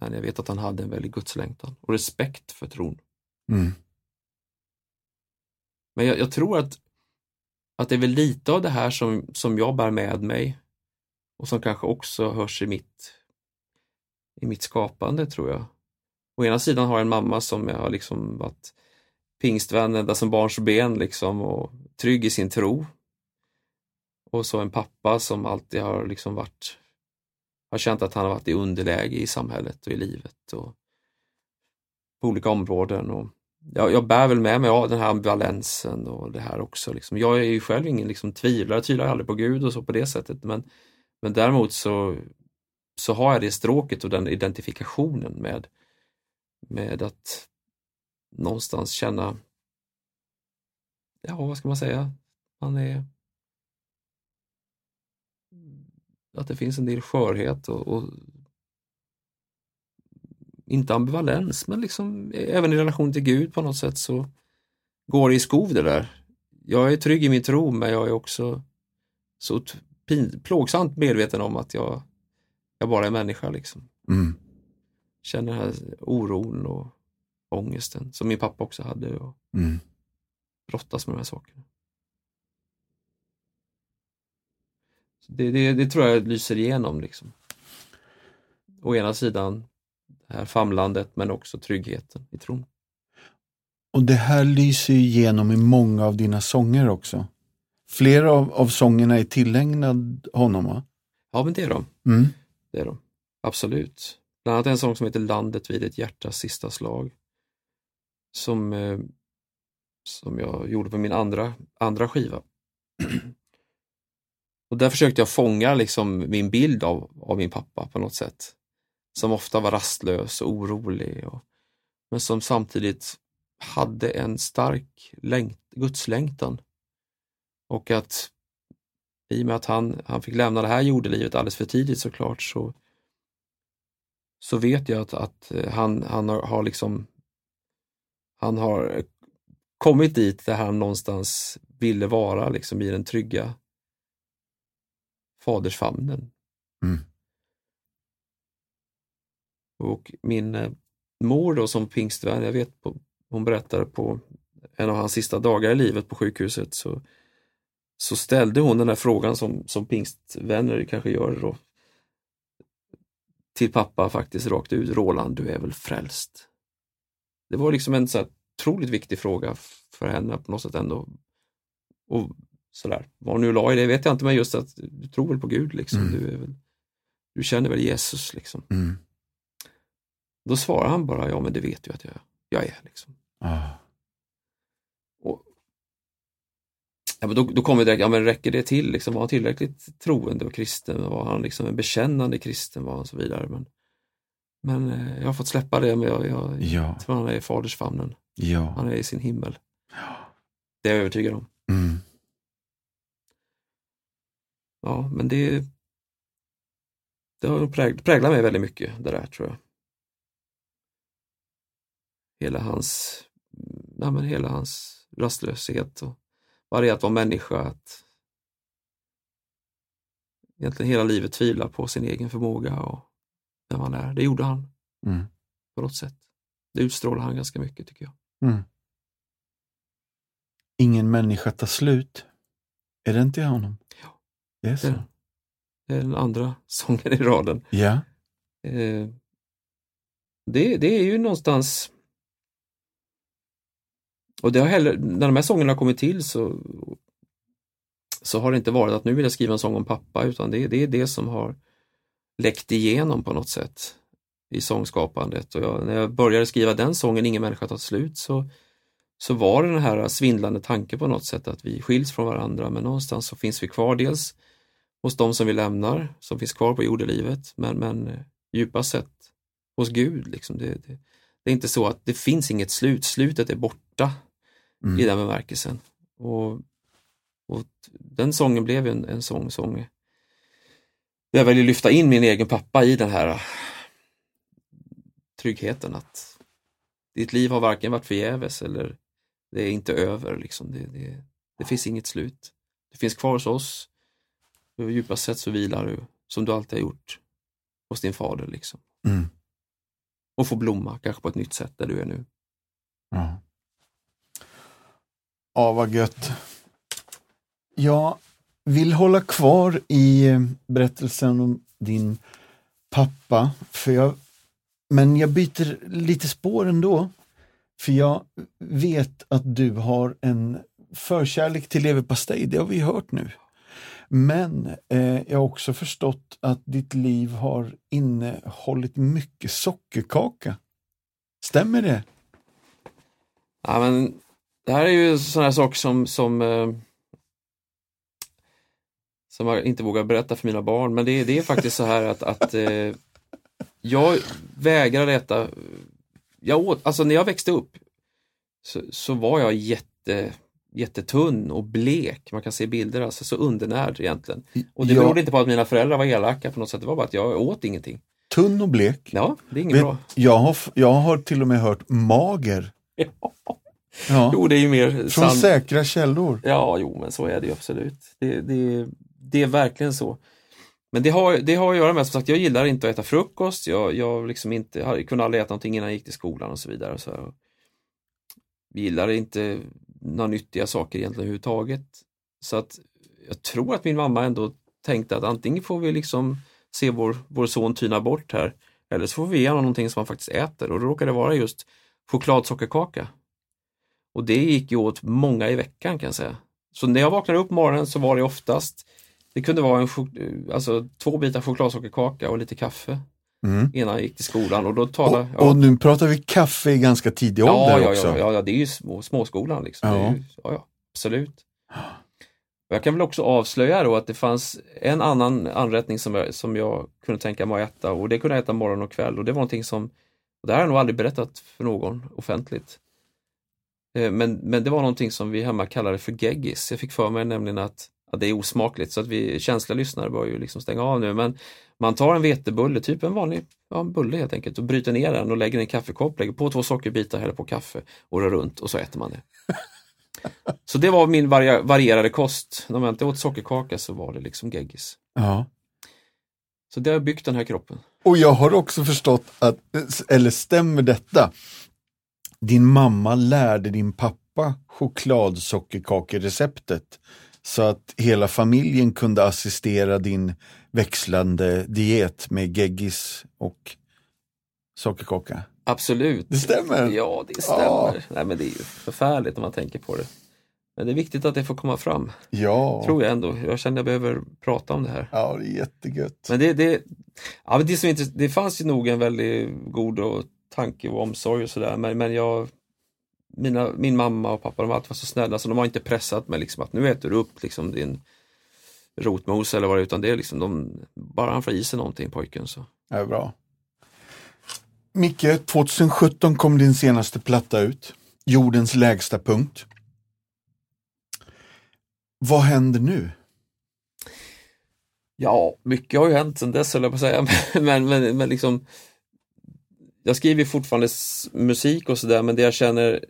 Men jag vet att han hade en väldig gudslängtan och respekt för tron. Mm. Men jag, jag tror att, att det är väl lite av det här som, som jag bär med mig och som kanske också hörs i mitt, i mitt skapande tror jag. Å ena sidan har jag en mamma som jag har liksom varit pingstvän ända som barns ben liksom och trygg i sin tro. Och så en pappa som alltid har liksom varit har känt att han har varit i underläge i samhället och i livet och på olika områden. Och jag, jag bär väl med mig av den här ambivalensen och det här också. Liksom. Jag är ju själv ingen liksom, tvivlare, jag tvivlar aldrig på Gud och så på det sättet. Men, men däremot så, så har jag det stråket och den identifikationen med, med att någonstans känna, ja vad ska man säga, man är att det finns en del skörhet och, och inte ambivalens, men liksom e-, även i relation till Gud på något sätt så går det i skov det där. Jag är trygg i min tro, men jag är också så plågsamt medveten om att jag, jag bara är människa. Liksom. Mm. Känner den här oron och ångesten som min pappa också hade och Mm. brottas med de här sakerna. Så Det, det, det tror jag lyser igenom. Liksom. Å ena sidan det här famlandet men också tryggheten i tron. Och det här lyser igenom i många av dina sånger också. Flera av, av sångerna är tillägnad honom va? Ja, men det är de. Mm. Det är de. Absolut. Bland annat en sång som heter Landet vid ett hjärtas sista slag. Som, eh, som jag gjorde på min andra, andra skiva. [CLEARS THROAT] Och där försökte jag fånga liksom min bild av, av min pappa på något sätt. Som ofta var rastlös och orolig. Och, men som samtidigt hade en stark längt, gudslängtan. Och att i och med att han, han fick lämna det här jordelivet alldeles för tidigt såklart så, så vet jag att, att eh, han, han har, har liksom han har kommit dit där han någonstans ville vara liksom i den trygga fadersfamnen. Mm. Och min eh, mor då som pingstvän, jag vet hon berättade på en av hans sista dagar i livet på sjukhuset så, så ställde hon den där frågan som, som pingstvänner kanske gör då, till pappa faktiskt rakt ut, Roland du är väl frälst? Det var liksom en så här otroligt viktig fråga för henne på något sätt ändå. Och sådär, vad hon nu la i det vet jag inte men just att du tror väl på Gud liksom, Mm. du, är väl, du känner väl Jesus liksom. Mm. Då svarar han bara, ja men det vet du att jag, jag är. Liksom. Ah. Och, ja, men då, då kommer det, ja men räcker det till? Liksom, var han tillräckligt troende och kristen? Var han liksom en bekännande kristen? Var han så vidare? Men, men eh, jag har fått släppa det, men jag, jag Ja, tror han är i fadersfamnen. ja. Han är i sin himmel. Det är jag övertygad om. Mm. Ja, men det, det har präglat mig väldigt mycket, det där tror jag. Hela hans, ja, men hela hans rastlöshet och vad det är att vara människa, att egentligen hela livet tvivla på sin egen förmåga och vem han är. Det gjorde han Mm. på något sätt. Det utstrålar han ganska mycket tycker jag. Mm. Ingen människa tar slut. Är det inte honom? Ja. Det är så? det är den andra [LAUGHS] sången i raden. Ja. Eh, det, det är ju någonstans och det har heller, när de här sångerna har kommit till så, så har det inte varit att nu vill jag skriva en sång om pappa utan det, det är det som har läckt igenom på något sätt i sångskapandet. Och jag, när jag började skriva den sången Ingen människa tar slut så, så var det den här svindlande tanken på något sätt att vi skiljs från varandra men någonstans så finns vi kvar dels hos de som vi lämnar, som finns kvar på jordelivet, men, men eh, djupast sett hos Gud. Liksom. Det, det, det är inte så att det finns inget slut, slutet är borta Mm. i den bemärkelsen. Och, och den sången blev ju en, en sång där jag väljer lyfta in min egen pappa i den här tryggheten att ditt liv har varken varit förgäves eller det är inte över. Liksom. Det, det, det finns inget slut. Det finns kvar hos oss. Och djupast sett så vilar du, som du alltid har gjort, hos din fader. Liksom. Mm. Och får blomma, kanske på ett nytt sätt där du är nu. Ja ja, vad gött. Jag vill hålla kvar i berättelsen om din pappa, för jag, men jag byter lite spår ändå. För jag vet att du har en förkärlek till leverpastej, det har vi hört nu. Men eh, jag har också förstått att ditt liv har innehållit mycket sockerkaka. Stämmer det? Ja, men det här är ju sådana här saker som, som, eh, som jag inte vågar berätta för mina barn. Men det, det är faktiskt så här att, att eh, jag vägrade äta. Jag åt, alltså när jag växte upp så, så var jag jätte, jättetunn och blek. Man kan se bilder, alltså så undernärd egentligen. Och det Ja. berodde inte på att mina föräldrar var elaka på något sätt. Det var bara att jag åt ingenting. Tunn och blek. Ja, det är inget Vet, bra. jag, har, jag har till och med hört mager. Ja. [LAUGHS] Jo, det är ju mer Från sann- säkra källor. Ja, jo, men så är det ju absolut. Det, det, det är verkligen så. Men det har, det har att göra med, som sagt, jag gillar inte att äta frukost. Jag, jag liksom inte, jag kunde aldrig äta någonting innan jag gick till skolan och så vidare. Så jag gillar inte några nyttiga saker egentligen överhuvudtaget. Så att jag tror att min mamma ändå tänkte att antingen får vi liksom se vår, vår son tyna bort här, eller så får vi ge honom någonting som han faktiskt äter. Och då råkade det vara just chokladsockerkaka. Och det gick ju åt många i veckan kan jag säga. Så när jag vaknade upp morgonen så var det oftast, det kunde vara en, alltså, två bitar chokladsockerkaka och lite kaffe Mm. innan jag gick till skolan. Och då Och, talade och nu pratar vi kaffe i ganska tidig ja, ålder ja, också. ja, ja, ja, det är ju små, småskolan. Liksom. Ja. ju, ja, ja, absolut. Jag kan väl också avslöja då att det fanns en annan anrättning som jag, som jag kunde tänka mig att äta och det kunde jag äta morgon och kväll och det var någonting som, det här har jag nog aldrig berättat för någon offentligt. Eh, Men, men det var någonting som vi hemma kallade för geggis. Jag fick för mig nämligen att, att det är osmakligt så att vi känsliga lyssnare bör ju liksom stänga av nu. Men man tar en vetebulle, typ en vanlig ja, en bulle helt enkelt och bryter ner den och lägger i en kaffekopp, lägger på två sockerbitar, häller på kaffe och rör runt och så äter man det. [LAUGHS] Så det var min varia- varierade kost. När man inte åt sockerkaka så var det liksom geggis. Ja. Så det har byggt den här kroppen. Och jag har också förstått att, eller stämmer detta? Din mamma lärde din pappa chokladsockerkakereceptet så att hela familjen kunde assistera din växlande diet med geggis och sockerkaka. Absolut. Det stämmer? Ja, det stämmer. Ja. Nej, men det är ju förfärligt när man tänker på det. Men det är viktigt att det får komma fram, Ja, tror jag ändå. Jag känner att jag behöver prata om det här. ja det är jättegött. Men det, det, ja, det, som inte, det fanns ju nog en väldigt god och tanke och omsorg och sådär, men, men jag mina, min mamma och pappa de har alltid så snälla så de har inte pressat mig liksom att nu äter du upp liksom din rotmos eller vad det är, utan det är liksom de, bara han får i sig någonting pojken så. Är bra. Micke, 2017 kom din senaste platta ut. Jordens lägsta punkt. Vad händer nu? Ja, mycket har ju hänt sedan dess höll jag på att säga, [LAUGHS] men, men, men liksom jag skriver fortfarande musik och sådär, men det jag känner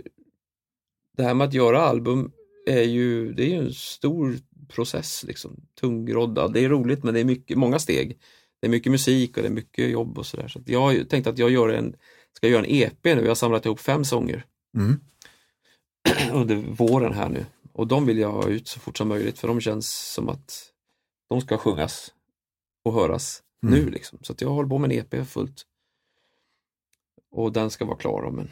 det här med att göra album är ju, det är ju en stor process, liksom. tungroddad. Det är roligt, men det är mycket, många steg. Det är mycket musik och det är mycket jobb och sådär. Så jag har ju tänkt att jag gör en, ska göra en EP nu. Jag har samlat ihop fem sånger Mm. [CLEARS THROAT] under våren här nu. Och de vill jag ha ut så fort som möjligt, för de känns som att de ska sjungas och höras Mm. nu. Liksom. Så att jag håller på med en EP fullt. Och den ska vara klar om en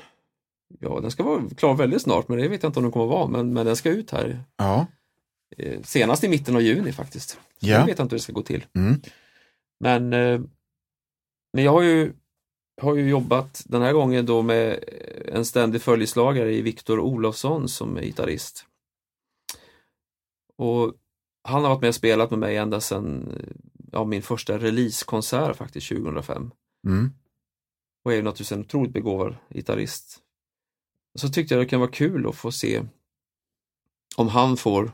Ja, den ska vara klar väldigt snart, men det vet jag inte om den kommer att vara. Men, men den ska ut här Ja. eh, senast i mitten av juni faktiskt. Så Ja. Jag vet inte hur det ska gå till. Mm. Men, eh, men jag har ju, har ju jobbat den här gången då med en ständig följeslagare i Viktor Olofsson som är gitarrist. Och han har varit med och spelat med mig ända sedan ja, min första releasekonsert faktiskt 2005 Mm. Och är ju naturligtvis en otroligt begåvad gitarrist. Så tyckte jag det kan vara kul att få se om han får,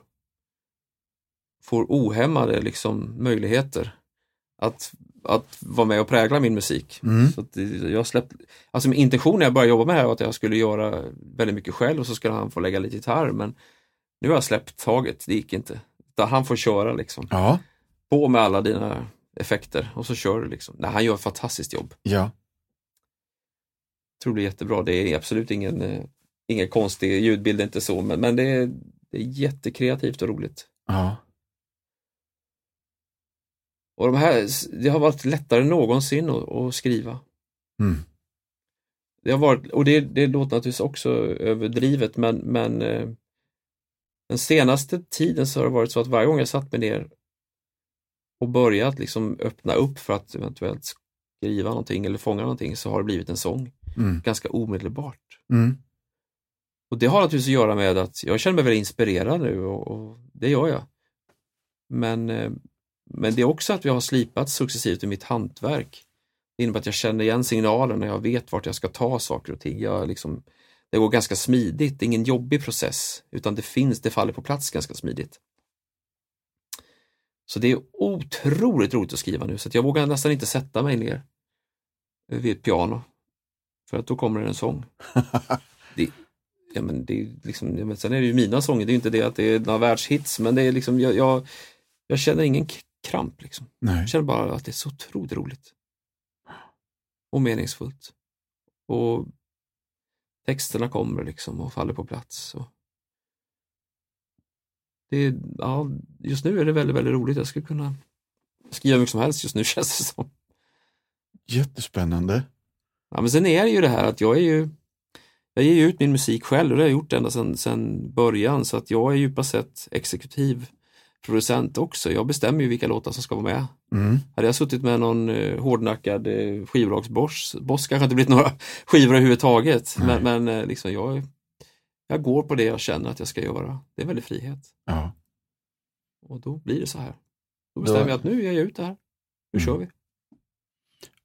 får ohämmade liksom, möjligheter att, att vara med och prägla min musik. Mm. Så jag släppt, alltså min intention när jag började jobba med det här var att jag skulle göra väldigt mycket själv och så skulle han få lägga lite gitarr men nu har jag släppt taget, det gick inte. Utan han får köra liksom. Ja. På med alla dina effekter och så kör du liksom. Nej, han gör ett fantastiskt jobb Ja. Tror det är jättebra. Det är absolut ingen, eh, ingen konstig ljudbild, inte så, men, men det, är, det är jättekreativt och roligt. Ja. Och de här, det har varit lättare än någonsin att, att skriva. Mm. Det har varit, och det, det låter naturligtvis också överdrivet, men, men eh, den senaste tiden så har det varit så att varje gång jag satt mig ner och börjat liksom öppna upp för att eventuellt skriva någonting eller fånga någonting så har det blivit en sång Mm. ganska omedelbart. Mm. Och det har naturligtvis att göra med att jag känner mig väldigt inspirerad nu och, och det gör jag. Men, eh, men det är också att vi har slipat successivt i mitt hantverk. Det innebär att jag känner igen signalerna, jag vet vart jag ska ta saker och ting. Jag liksom, det går ganska smidigt, det är ingen jobbig process, utan det finns, det faller på plats ganska smidigt. Så det är otroligt roligt att skriva nu, så jag vågar nästan inte sätta mig ner vid ett piano. För att då kommer det en sång. [LAUGHS] det, ja, men det är liksom, ja, men sen är det ju mina sånger, det är inte det att det är några världshits, men det är liksom, jag, jag, jag känner ingen kramp. Liksom. Nej. Jag känner bara att det är så otroligt roligt. Och meningsfullt. Och texterna kommer liksom och faller på plats. Och det är, ja, just nu är det väldigt, väldigt roligt. Jag skulle kunna skriva mycket som helst just nu [LAUGHS] känns det som. Jättespännande. Ja, men sen är det ju det här att jag är ju jag ger ut min musik själv och det har jag gjort ända sedan, sedan början så att jag är djupast sett exekutiv producent också. Jag bestämmer ju vilka låtar som ska vara med. Mm. Hade jag suttit med någon eh, hårdnackad eh, skivbolagsboss, boss kanske inte blivit [LAUGHS] några skivor överhuvudtaget. Nej. Men, men eh, liksom jag, jag går på det jag känner att jag ska göra. Det är väldigt frihet. Ja. Och då blir det så här. Då bestämmer Då- jag att nu ger jag ut det här. Nu Mm. kör vi.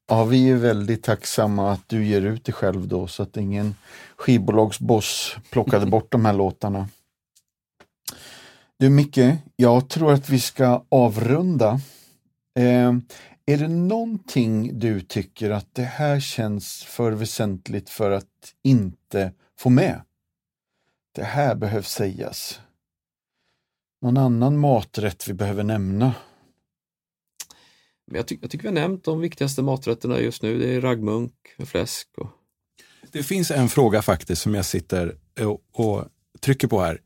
Ja, vi är väldigt tacksamma att du ger ut dig själv då så att ingen skivbolagsboss plockade [LAUGHS] bort de här låtarna. Du Micke, jag tror att vi ska avrunda. Eh, är det någonting du tycker att det här känns för väsentligt för att inte få med? Det här behövs sägas. Någon annan maträtt vi behöver nämna? Jag, ty- jag tycker vi har nämnt de viktigaste maträtterna just nu. Det är raggmunk med fläsk. Och, Det finns en fråga faktiskt som jag sitter och, och trycker på här.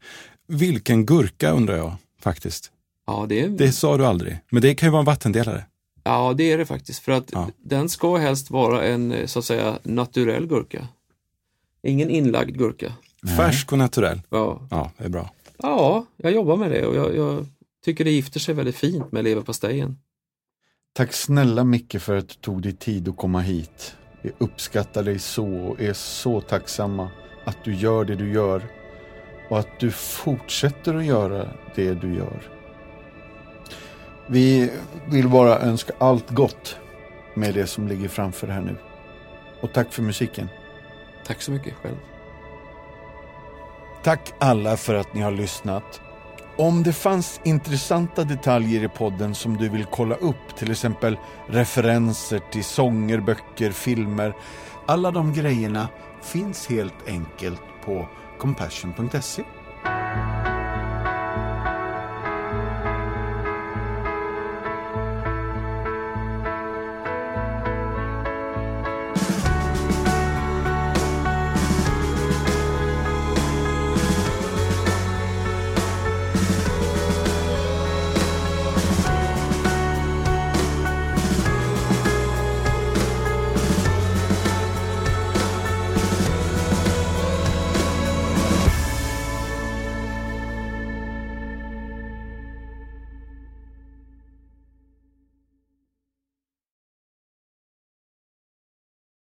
Vilken gurka undrar jag faktiskt. ja, det Det sa du aldrig, men det kan ju vara en vattendelare. ja, det är det faktiskt. För att Ja. den ska helst vara en eh, så att säga naturell gurka. Ingen inlagd gurka. Färsk och naturell. Ja, Ja, det är bra. ja jag jobbar med det och jag, jag tycker det gifter sig väldigt fint med leverpastejen. Tack snälla Micke för att du tog dig tid att komma hit. Vi uppskattar dig så och är så tacksamma att du gör det du gör och att du fortsätter att göra det du gör. Vi vill bara önska allt gott med det som ligger framför här nu. Och tack för musiken. Tack så mycket själv. Tack alla för att ni har lyssnat. Om det fanns intressanta detaljer i podden som du vill kolla upp, till exempel referenser till sånger, böcker, filmer. Alla de grejerna finns helt enkelt på compassion.se.